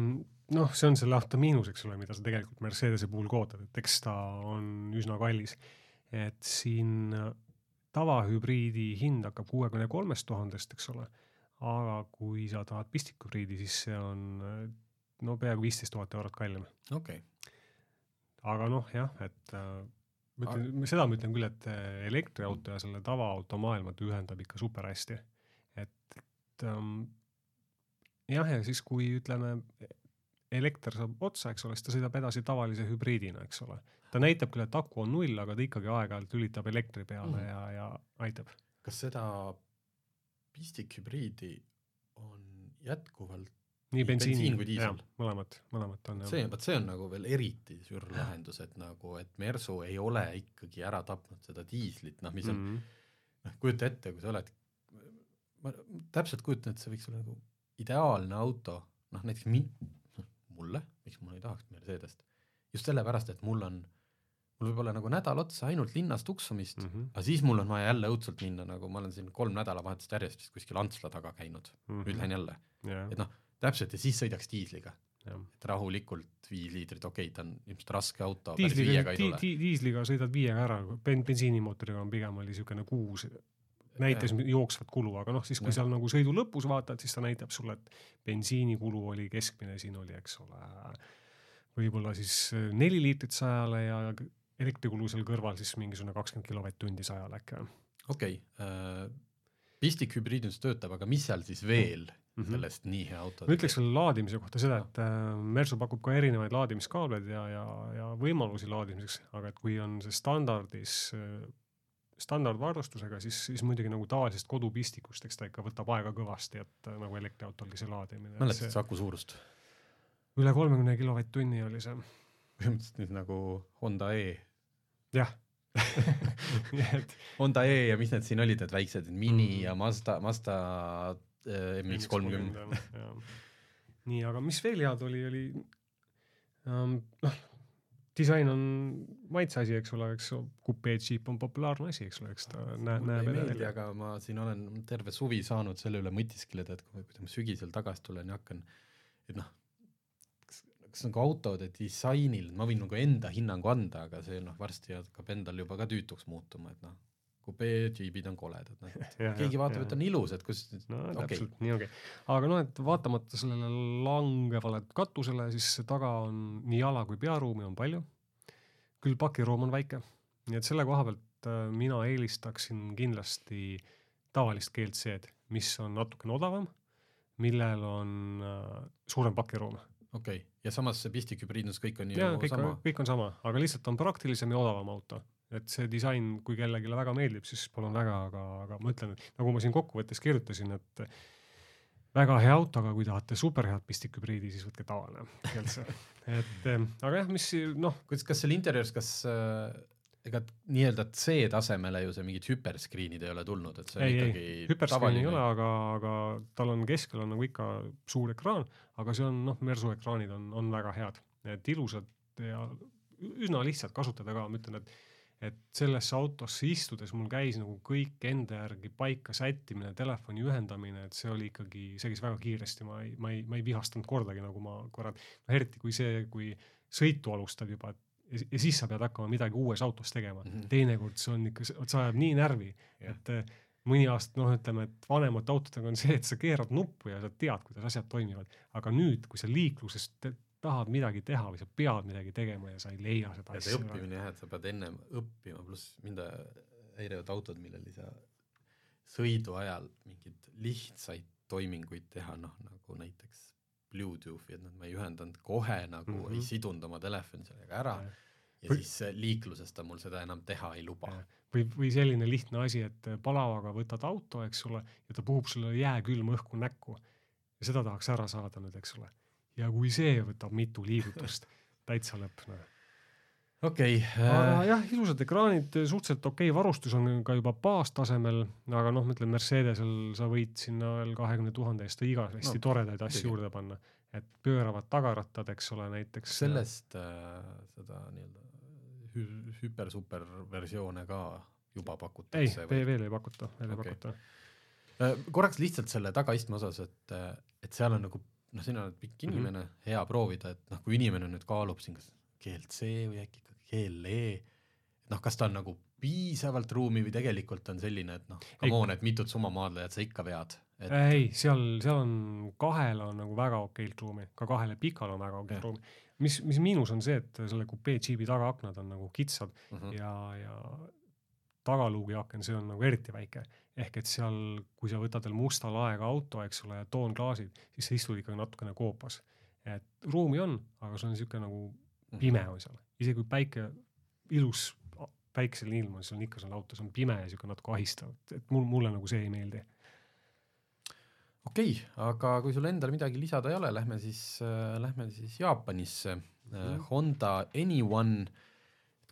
noh, see on selle auto miinus, eks ole, mida sa tegelikult Mercedese puhul kootad, et eks ta on üsna kallis et siin äh, tavahübriidi hind hakkab kuuekümne kolmest tuhandest, eks ole, aga kui sa tahad pistikhübriidi, siis see on äh, no peaaegu viisteist tuhat eurot kallim. okei okay.. aga noh, jah, et äh, ma ütlen, seda ma ütlen küll, et elektriauto ja selle tavaauto maailma ta ühendab ikka super hästi. et, et ähm, jah, ja siis, kui ütleme, elekter saab otsa, eks ole, siis ta sõidab edasi tavalise hübriidina, eks ole ta näitab küll, et aku on null, aga ta ikkagi aeg-ajalt lülitab elektri peale mm ja, ja aitab. kas seda pistikhübriidi on jätkuvalt nii bensiin, bensiin kui diisel? mõlemad, mõlemad on jah. see, vot see on nagu veel eriti suur lahendus, et nagu, et Mersu ei ole ikkagi ära tapnud seda diislit, noh, mis on mm, -hmm. noh, kujuta ette, kui sa oled, ma täpselt kujutan, et see võiks olla nagu ideaalne auto, noh näiteks min-, noh mulle, miks ma ei tahaks Mercedest, just sellepärast, et mul on mul võib olla nagu nädal otsa ainult linnas tuksumist mm, -hmm. aga siis mul on vaja jälle õudselt minna, nagu ma olen siin kolm nädalavahetust järjest vist kuskil Antsla taga käinud mm, -hmm. nüüd lähen jälle yeah.. et noh, täpselt ja siis sõidaks diisliga yeah.. et rahulikult viis liitrit, okei okay,, ta on ilmselt raske auto. diisliga, di, di, diisliga sõidad viiega ära, ben-, bensiinimootoriga on pigem oli niisugune kuus, näitas yeah. jooksvat kulu, aga noh, siis kui yeah. seal nagu sõidu lõpus vaatad, siis ta näitab sulle, et bensiinikulu oli keskmine, siin oli, eks ole, võib-olla siis neli liitrit sajale ja elektrikulu seal kõrval siis mingisugune kakskümmend kilovatt-tundi sajal äkki või? okei okay. äh,, pistikhübriidindus töötab, aga mis seal siis veel mm -hmm. sellest nii hea auto ma ütleks selle laadimise kohta seda, et äh, Mersu pakub ka erinevaid laadimiskaableid ja, ja, ja võimalusi laadimiseks, aga et kui on see standardis äh, standardvarustusega, siis, siis muidugi nagu tavalisest kodupistikust, eks ta ikka võtab aega kõvasti, et äh, nagu elektriautolgi see laadimine. mäletad sa aku suurust? üle kolmekümne kilovatt-tunni oli see põhimõtteliselt nüüd nagu Honda E. jah (laughs) Honda E ja mis need siin olid, need väiksed, Mini mm. ja Mazda, Mazda äh, MX kolmkümmend. nii, aga mis veel head oli, oli um, noh, disain on maitse asi, eks ole, eks kupeed džiip on populaarne asi, eks ole, eks ta näeb, näeb ei meeldi, aga ma siin olen terve suvi saanud selle üle mõtiskleda, et kui, kui ma sügisel tagasi tulen ja hakkan, et noh, kas nagu autode disainil, ma võin nagu enda hinnangu anda, aga see noh, varsti hakkab endal juba ka tüütuks muutuma, et noh, kupeedžiibid on koledad, noh, (laughs) keegi vaatab, et on ilus, et kus no okay. täpselt, nii ongi. aga noh, et vaatamata sellele langevale katusele, siis taga on nii jala kui pearuumi on palju, küll pakiruum on väike, nii et selle koha pealt äh, mina eelistaksin kindlasti tavalist GLC-d, mis on natukene odavam, millel on äh, suurem pakiruum okei okay., ja samas see pistikhübriidus kõik on ju ja, kõik sama? kõik on sama, aga lihtsalt on praktilisem ja odavam auto. et see disain, kui kellelegi väga meeldib, siis palun väga, aga, aga ma ütlen, et nagu ma siin kokkuvõttes kirjutasin, et väga hea auto, aga kui tahate superhead pistikhübriidi, siis võtke tavaline üldse (laughs) et aga jah, mis noh. kuidas, kas seal interjööris, kas äh, ega nii-öelda C-tasemele ju see mingid hüperscreen'id ei ole tulnud, et see on ei, ikkagi ei, hüperscreen ei ole, aga, aga tal on keskel on nagu ikka suur ekraan, aga see on noh, Mersu ekraanid on, on väga head, et ilusad ja üsna lihtsad kasutada ka, ma ütlen, et et sellesse autosse istudes mul käis nagu kõik enda järgi paika sättimine, telefoni ühendamine, et see oli ikkagi, see käis väga kiiresti, ma ei, ma ei, ma ei vihastanud kordagi, nagu ma korra, eriti kui see, kui sõitu alustad juba, et ja, siis sa pead hakkama midagi uues autos tegema mm. -hmm. teinekord see on ikka, vot see ajab nii närvi, et eh, mõni aasta noh, ütleme, et vanemate autodega on see, et sa keerad nuppu ja sa tead, kuidas asjad toimivad, aga nüüd, kui sa liikluses tahad midagi teha või sa pead midagi tegema ja sa ei leia seda ja see õppimine jah, et sa pead ennem õppima, pluss mind häirivad autod, millel ei saa sõidu ajal mingeid lihtsaid toiminguid teha, noh nagu näiteks Bluetoothi, et noh, ma ei ühendanud kohe nagu mm, Mhm. -hmm. ei sidunud oma telefoni sellega ära Jah. ja Või- siis äh, liikluses ta mul seda enam teha ei luba. või, või selline lihtne asi, et eh, palavaga võtad auto, eks ole, ja ta puhub sulle jääkülma õhku näkku. ja seda tahaks ära saada nüüd, eks ole. ja kui see võtab mitu liigutust, täitsa lõpp, noh. Okei aga äh, jah, ilusad ekraanid, suhteliselt okei okay, varustus on ka juba baastasemel, aga noh, ma ütlen Mercedesel sa võid sinna veel kahekümne tuhande eest igavesti No, no, toredaid asju juurde panna. et pööravad tagarattad, eks ole, näiteks. kas sellest äh, seda nii-öelda hü- hüper-super versioone ka juba ei, pakutakse veel ei pakuta, veel ei Okei. pakuta. Äh, korraks lihtsalt selle tagaistme osas, et, äh, et seal on nagu noh, sina oled pikk Mhm. inimene mm, -hmm. hea proovida, et noh, kui inimene nüüd kaalub siin kas GLC või äkki GLE, noh, kas ta on nagu piisavalt ruumi või tegelikult on selline, et noh, come on, et mitut sumamaadlejat sa ikka vead, et ei, seal, seal on kahel on nagu väga okeilt ruumi, ka kahele pikal on väga okeilt ruumi. mis, mis miinus on see, et selle kupee džiibi tagaaknad on nagu kitsad mm -hmm. ja, ja tagaluugi aken, see on nagu eriti väike. ehk et seal, kui sa võtad veel musta laega auto, eks ole, ja toonklaasid, siis sa istud ikkagi natukene koopas. et ruumi on, aga sul on niisugune nagu Mhm. pime on seal, isegi kui päike, ilus päikseline ilm on, siis on ikka seal autos on pime ja niisugune natuke ahistav, et mul, mulle nagu see ei meeldi. okei okay,, aga kui sul endal midagi lisada ei ole, lähme siis äh,, lähme siis Jaapanisse äh, Mhm. Honda Anyone,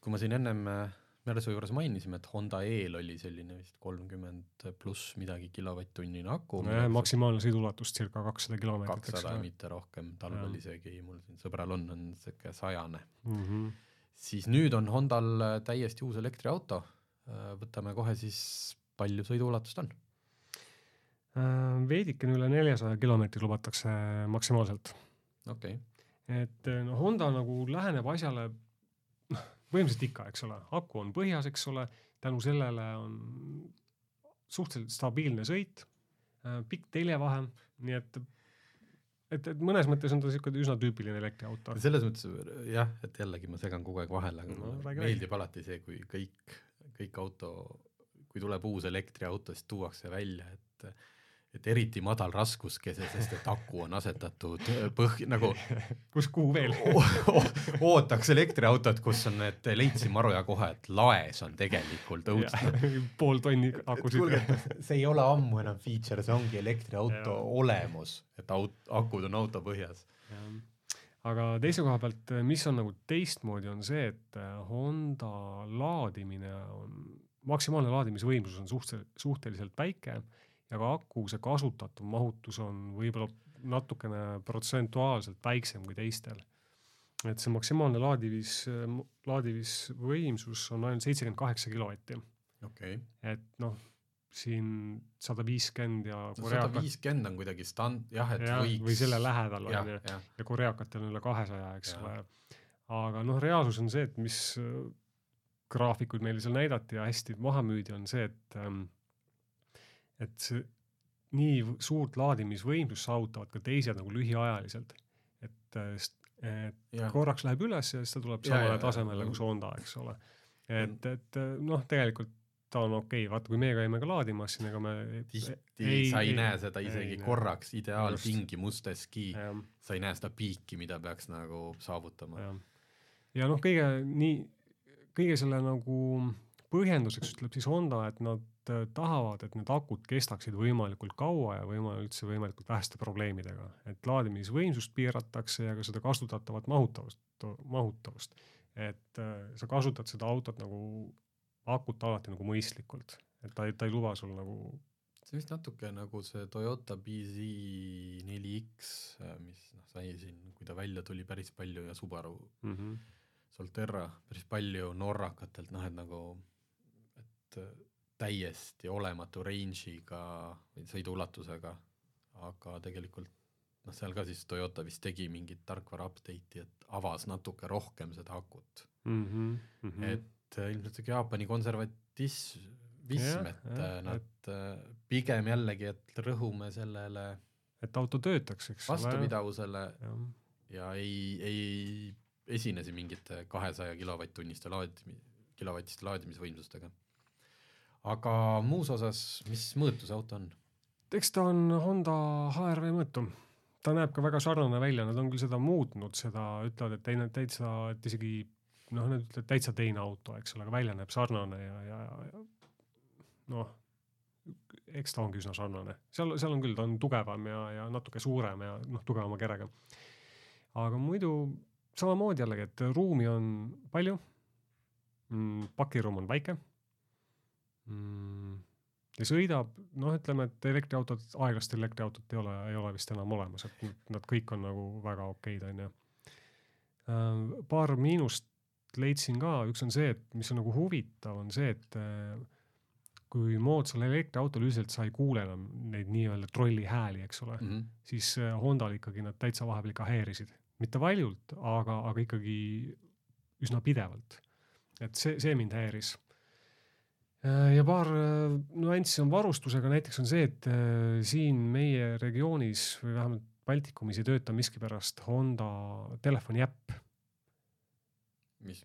kui ma siin ennem äh, Mersu juures mainisime, et Honda E-l oli selline vist kolmkümmend pluss midagi kilovatt-tunnine aku. maksimaalne sõiduulatus circa kakssada kilomeetrit, kakssada, mitte rohkem, talvel isegi mul siin sõbral on, on sihuke sajane. Mm -hmm. siis nüüd on Hondal äh, täiesti uus elektriauto. võtame kohe siis, palju sõiduulatust on? Äh, veidikene üle neljasaja kilomeetri lubatakse maksimaalselt. okei okay., et no Honda nagu läheneb asjale noh, põhimõtteliselt ikka, eks ole, aku on põhjas, eks ole, tänu sellele on suhteliselt stabiilne sõit, pikk teljevahe, nii et et, et mõnes mõttes on ta niisugune üsna tüüpiline elektriauto. selles mõttes jah, et jällegi ma segan kogu aeg vahele, aga No, mulle meeldib alati see, kui kõik, kõik auto, kui tuleb uus elektriauto, siis tuuakse välja, et et eriti madal raskuskese, sest et aku on asetatud põh-, nagu (laughs) kus, kuhu veel? (laughs) Ootaks elektriautot, kus on need, leidsime aru ja kohe, et laes on tegelikult õudselt. (laughs) Pool tonni et akusid see ei ole ammu enam feature, see ongi elektriauto Jaa. olemus, et aut-, akud on auto põhjas. Aga teise koha pealt, mis on nagu teistmoodi, on see, et äh, Honda laadimine on, maksimaalne laadimisvõimsus on suhteliselt, suhteliselt väike ja ka aku see kasutatav mahutus on võib-olla natukene protsentuaalselt väiksem kui teistel. et see maksimaalne laadivis, laadimisvõimsus on ainult seitsekümmend kaheksa kilovatti, okei okay.. et noh, siin sada viiskümmend ja sada koreakad viiskümmend on kuidagi stand-, jah, et jah, võiks või selle lähedal on ju, jah, ja koreakatel on üle kahesaja, eks ole. aga noh, reaalsus on see, et mis äh, graafikuid meile seal näidati ja hästi maha müüdi, on see, et ähm, et nii suurt laadimisvõimsust saavutavad ka teised nagu lühiajaliselt. et äh, et jah, korraks läheb üles ja siis ta tuleb samale tasemele kui Sonda, eks ole. et, et äh, noh, tegelikult ta on okei okay., vaata kui meie käime ka laadimas siin, ega me tihti ei- sa ei ei- näe seda ei isegi näe. korraks ideaaltingimusteski, sa ei näe seda piiki, mida peaks nagu saavutama. ja noh, kõige nii, kõige selle nagu põhjenduseks ütleb siis Honda, et nad tahavad, et need akud kestaksid võimalikult kaua ja võimal-, üldse võimalikult väheste probleemidega, et laadimisvõimsust piiratakse ja ka seda kasutatavat mahutavust, mahutavust. et äh, sa kasutad seda autot nagu akut alati nagu mõistlikult, et ta ei, ta ei luba sul nagu see vist natuke nagu see Toyota BZ4X, mis noh, sai siin, kui ta välja tuli, päris palju ja Subaru mm -hmm. Solterra päris palju norrakatelt, noh et nagu, et äh, täiesti olematu range'iga või sõiduulatusega, aga tegelikult noh, seal ka siis Toyota vist tegi mingit tarkvara update'i, et avas natuke rohkem seda akut mm. -hmm. Mm -hmm. et äh, ilmselt siuke Jaapani konservatism, et äh, nad äh, pigem jällegi, et rõhume sellele et auto töötaks, eks vastupidavusele jah, ja ei, ei esine siin mingite kahesaja kilovatt-tunniste laadimi-, kilovatiste laadimisvõimsustega. Aga muus osas, mis mõõtu see auto on? eks ta on Honda HR-V mõõtu. ta näeb ka väga sarnane välja, nad on küll seda muutnud, seda ütlevad, et teine täitsa, et isegi noh, nad ütlevad täitsa teine auto, eks ole, aga välja näeb sarnane ja, ja, ja noh, eks ta ongi üsna sarnane, seal, seal on küll, ta on tugevam ja, ja natuke suurem ja noh, tugevama kerega. aga muidu samamoodi jällegi, et ruumi on palju mm,, pakiruum on väike mm, ja sõidab, noh, ütleme, et elektriautod, aeglast elektriautot ei ole, ei ole vist enam olemas, et nad- kõik on nagu väga okeid, onju. paar miinust leidsin ka, üks on see, et mis on nagu huvitav, on see, et äh, kui moodsal elektriautol üldiselt sa ei kuule enam neid nii-öelda trolli hääli, eks ole mm, -hmm. siis äh, Hondal ikkagi nad täitsa vahepeal ikka häirisid. mitte valjult, aga, aga ikkagi üsna pidevalt. et see, see mind häiris. Ja paar äh, nüanssi on varustusega, näiteks on see, et äh, siin meie regioonis või vähemalt Baltikumis ei tööta miskipärast Honda telefoni äpp. mis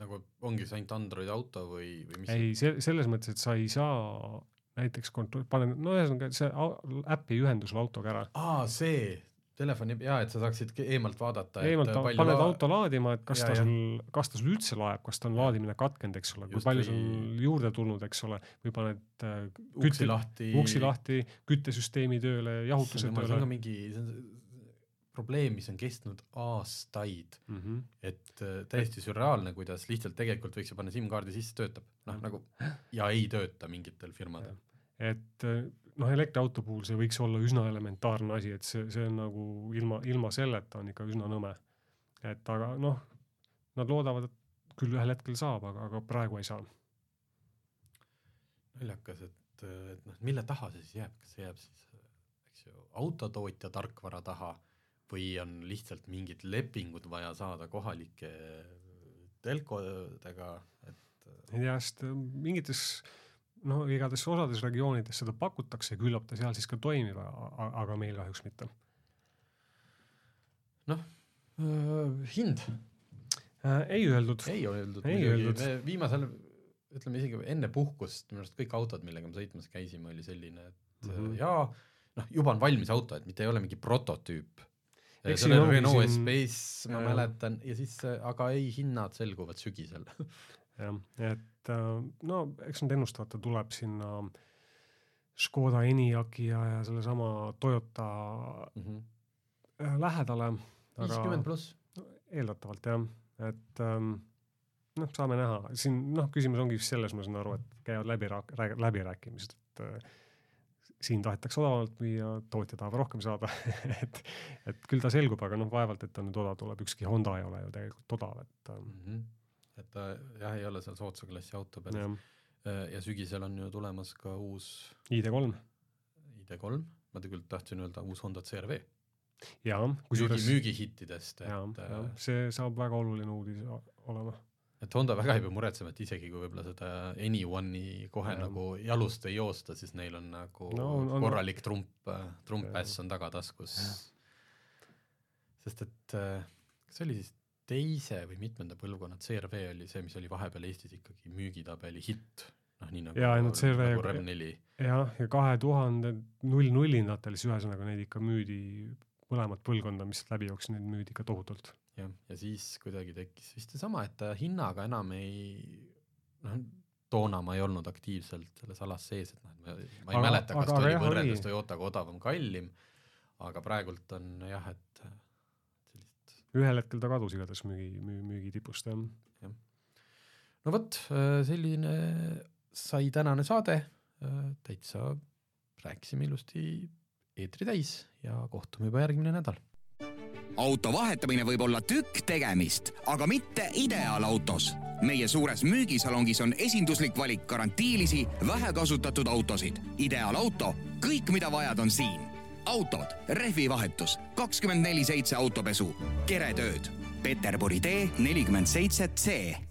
nagu ongi see ainult Androidi auto või, või mis? ei, see selles mõttes, et sa ei saa näiteks kontroll-, pane, no ühesõnaga see äpp ei ühendu sul autoga ära. aa, see telefoni, jaa, et sa saaksid eemalt vaadata. eemalt ta- paned la... auto laadima, et kas Ja, ta ja. sul, kas ta sul üldse laeb, kas ta on laadimine katkenud, eks ole, kui palju või- sul juurde tulnud, eks ole, või paned äh, uksi kütte- lahti. uksi lahti, küttesüsteemi tööle, jahutuse see on tööle ka mingi, see on probleem, mis on kestnud aastaid, mm. -hmm. et äh, täiesti sürreaalne, kuidas lihtsalt tegelikult võiks ju panna SIM-kaardi sisse, töötab, noh Mhm. nagu ja ei tööta mingitel firmadel. et äh, noh, elektriauto puhul see võiks olla üsna elementaarne asi, et see, see on nagu ilma, ilma selleta on ikka üsna nõme. et aga noh, nad loodavad, et küll ühel hetkel saab, aga, aga praegu ei saa. naljakas, et, et noh, mille taha see siis jääb, kas see jääb siis, eks ju, autotootja tarkvara taha või on lihtsalt mingid lepingud vaja saada kohalike telkodega, et tea, sest äh, mingites no igatahes osades regioonides seda pakutakse, küllap ta seal siis ka toimib, aga meil kahjuks mitte. öö, hind äh, ei öeldud. ei öeldud Ei öeldud. viimasel, ütleme isegi enne puhkust, minu arust kõik autod, millega me sõitmas käisime, oli selline, et mm. -hmm. jaa, noh, juba on valmis auto, et mitte ei ole mingi prototüüp. On ongi Renault Espace, ma mäletan, ja siis, aga ei, hinnad selguvad sügisel (laughs) jah, et äh, no eks nad ennustavad, ta tuleb sinna Škoda Enyaqi ja, ja sellesama Toyota äh, lähedale. viiskümmend pluss. eeldatavalt jah, et ähm, noh, saame näha, siin noh, küsimus ongi vist selles, ma saan aru, et käivad läbi, läbirääkimised, et äh, siin tahetakse odavamalt müüa, tootja tahab rohkem saada (laughs) et, et küll ta selgub, aga noh, vaevalt, et ta nüüd odav tuleb, ükski Honda ei ole ju tegelikult odav, et Mm -hmm. Et ta jah, ei ole seal soodsa klassi auto peal jah, ja sügisel on ju tulemas ka uus ID3 ID3, ma tegelikult tahtsin öelda uus Honda CRV. ja müügi, kusjuures müügihittidest, ja, et ja äh, see saab väga oluline uudis olema. et Honda väga ei pea muretsema, et isegi kui võib-olla seda Anyone'i kohe Jah. nagu jalust ei joosta, siis neil on nagu No on- korralik trump, trump Jah. äss on tagataskus. sest et äh, kas see oli siis teise või mitmenda põlvkonna CRV oli see, mis oli vahepeal Eestis ikkagi müügitabeli hitt, noh nii nagu, ei no CRV nagu Rev4 jah, ja kahe tuhande null nullindatel siis ühesõnaga neid ikka müüdi, mõlemat põlvkonda, mis läbi jooksis, neid müüdi ikka tohutult. jah, ja siis kuidagi tekkis vist seesama, et ta hinnaga enam ei, noh, toona ma ei olnud aktiivselt selles alas sees, et noh, ma, ma ei Aga- mäleta, kas aga- ta oli võrreldes. Toyotaga odavam, kallim, aga praegult on jah, et ühel hetkel ta kadus igatahes müügi, müü, müügitipust jah ja.. no vot, äh, selline sai tänane saade, äh, täitsa rääkisime ilusti eetri täis ja kohtume juba järgmine nädal. auto vahetamine võib olla tükk tegemist, aga mitte ideaalautos. meie suures müügisalongis on esinduslik valik garantiilisi, vähekasutatud autosid. ideaalauto, kõik, mida vajad, on siin autod, rehvivahetus, kakskümmend neli seitse autopesu, keretööd. Peterburi tee nelikümmend seitse C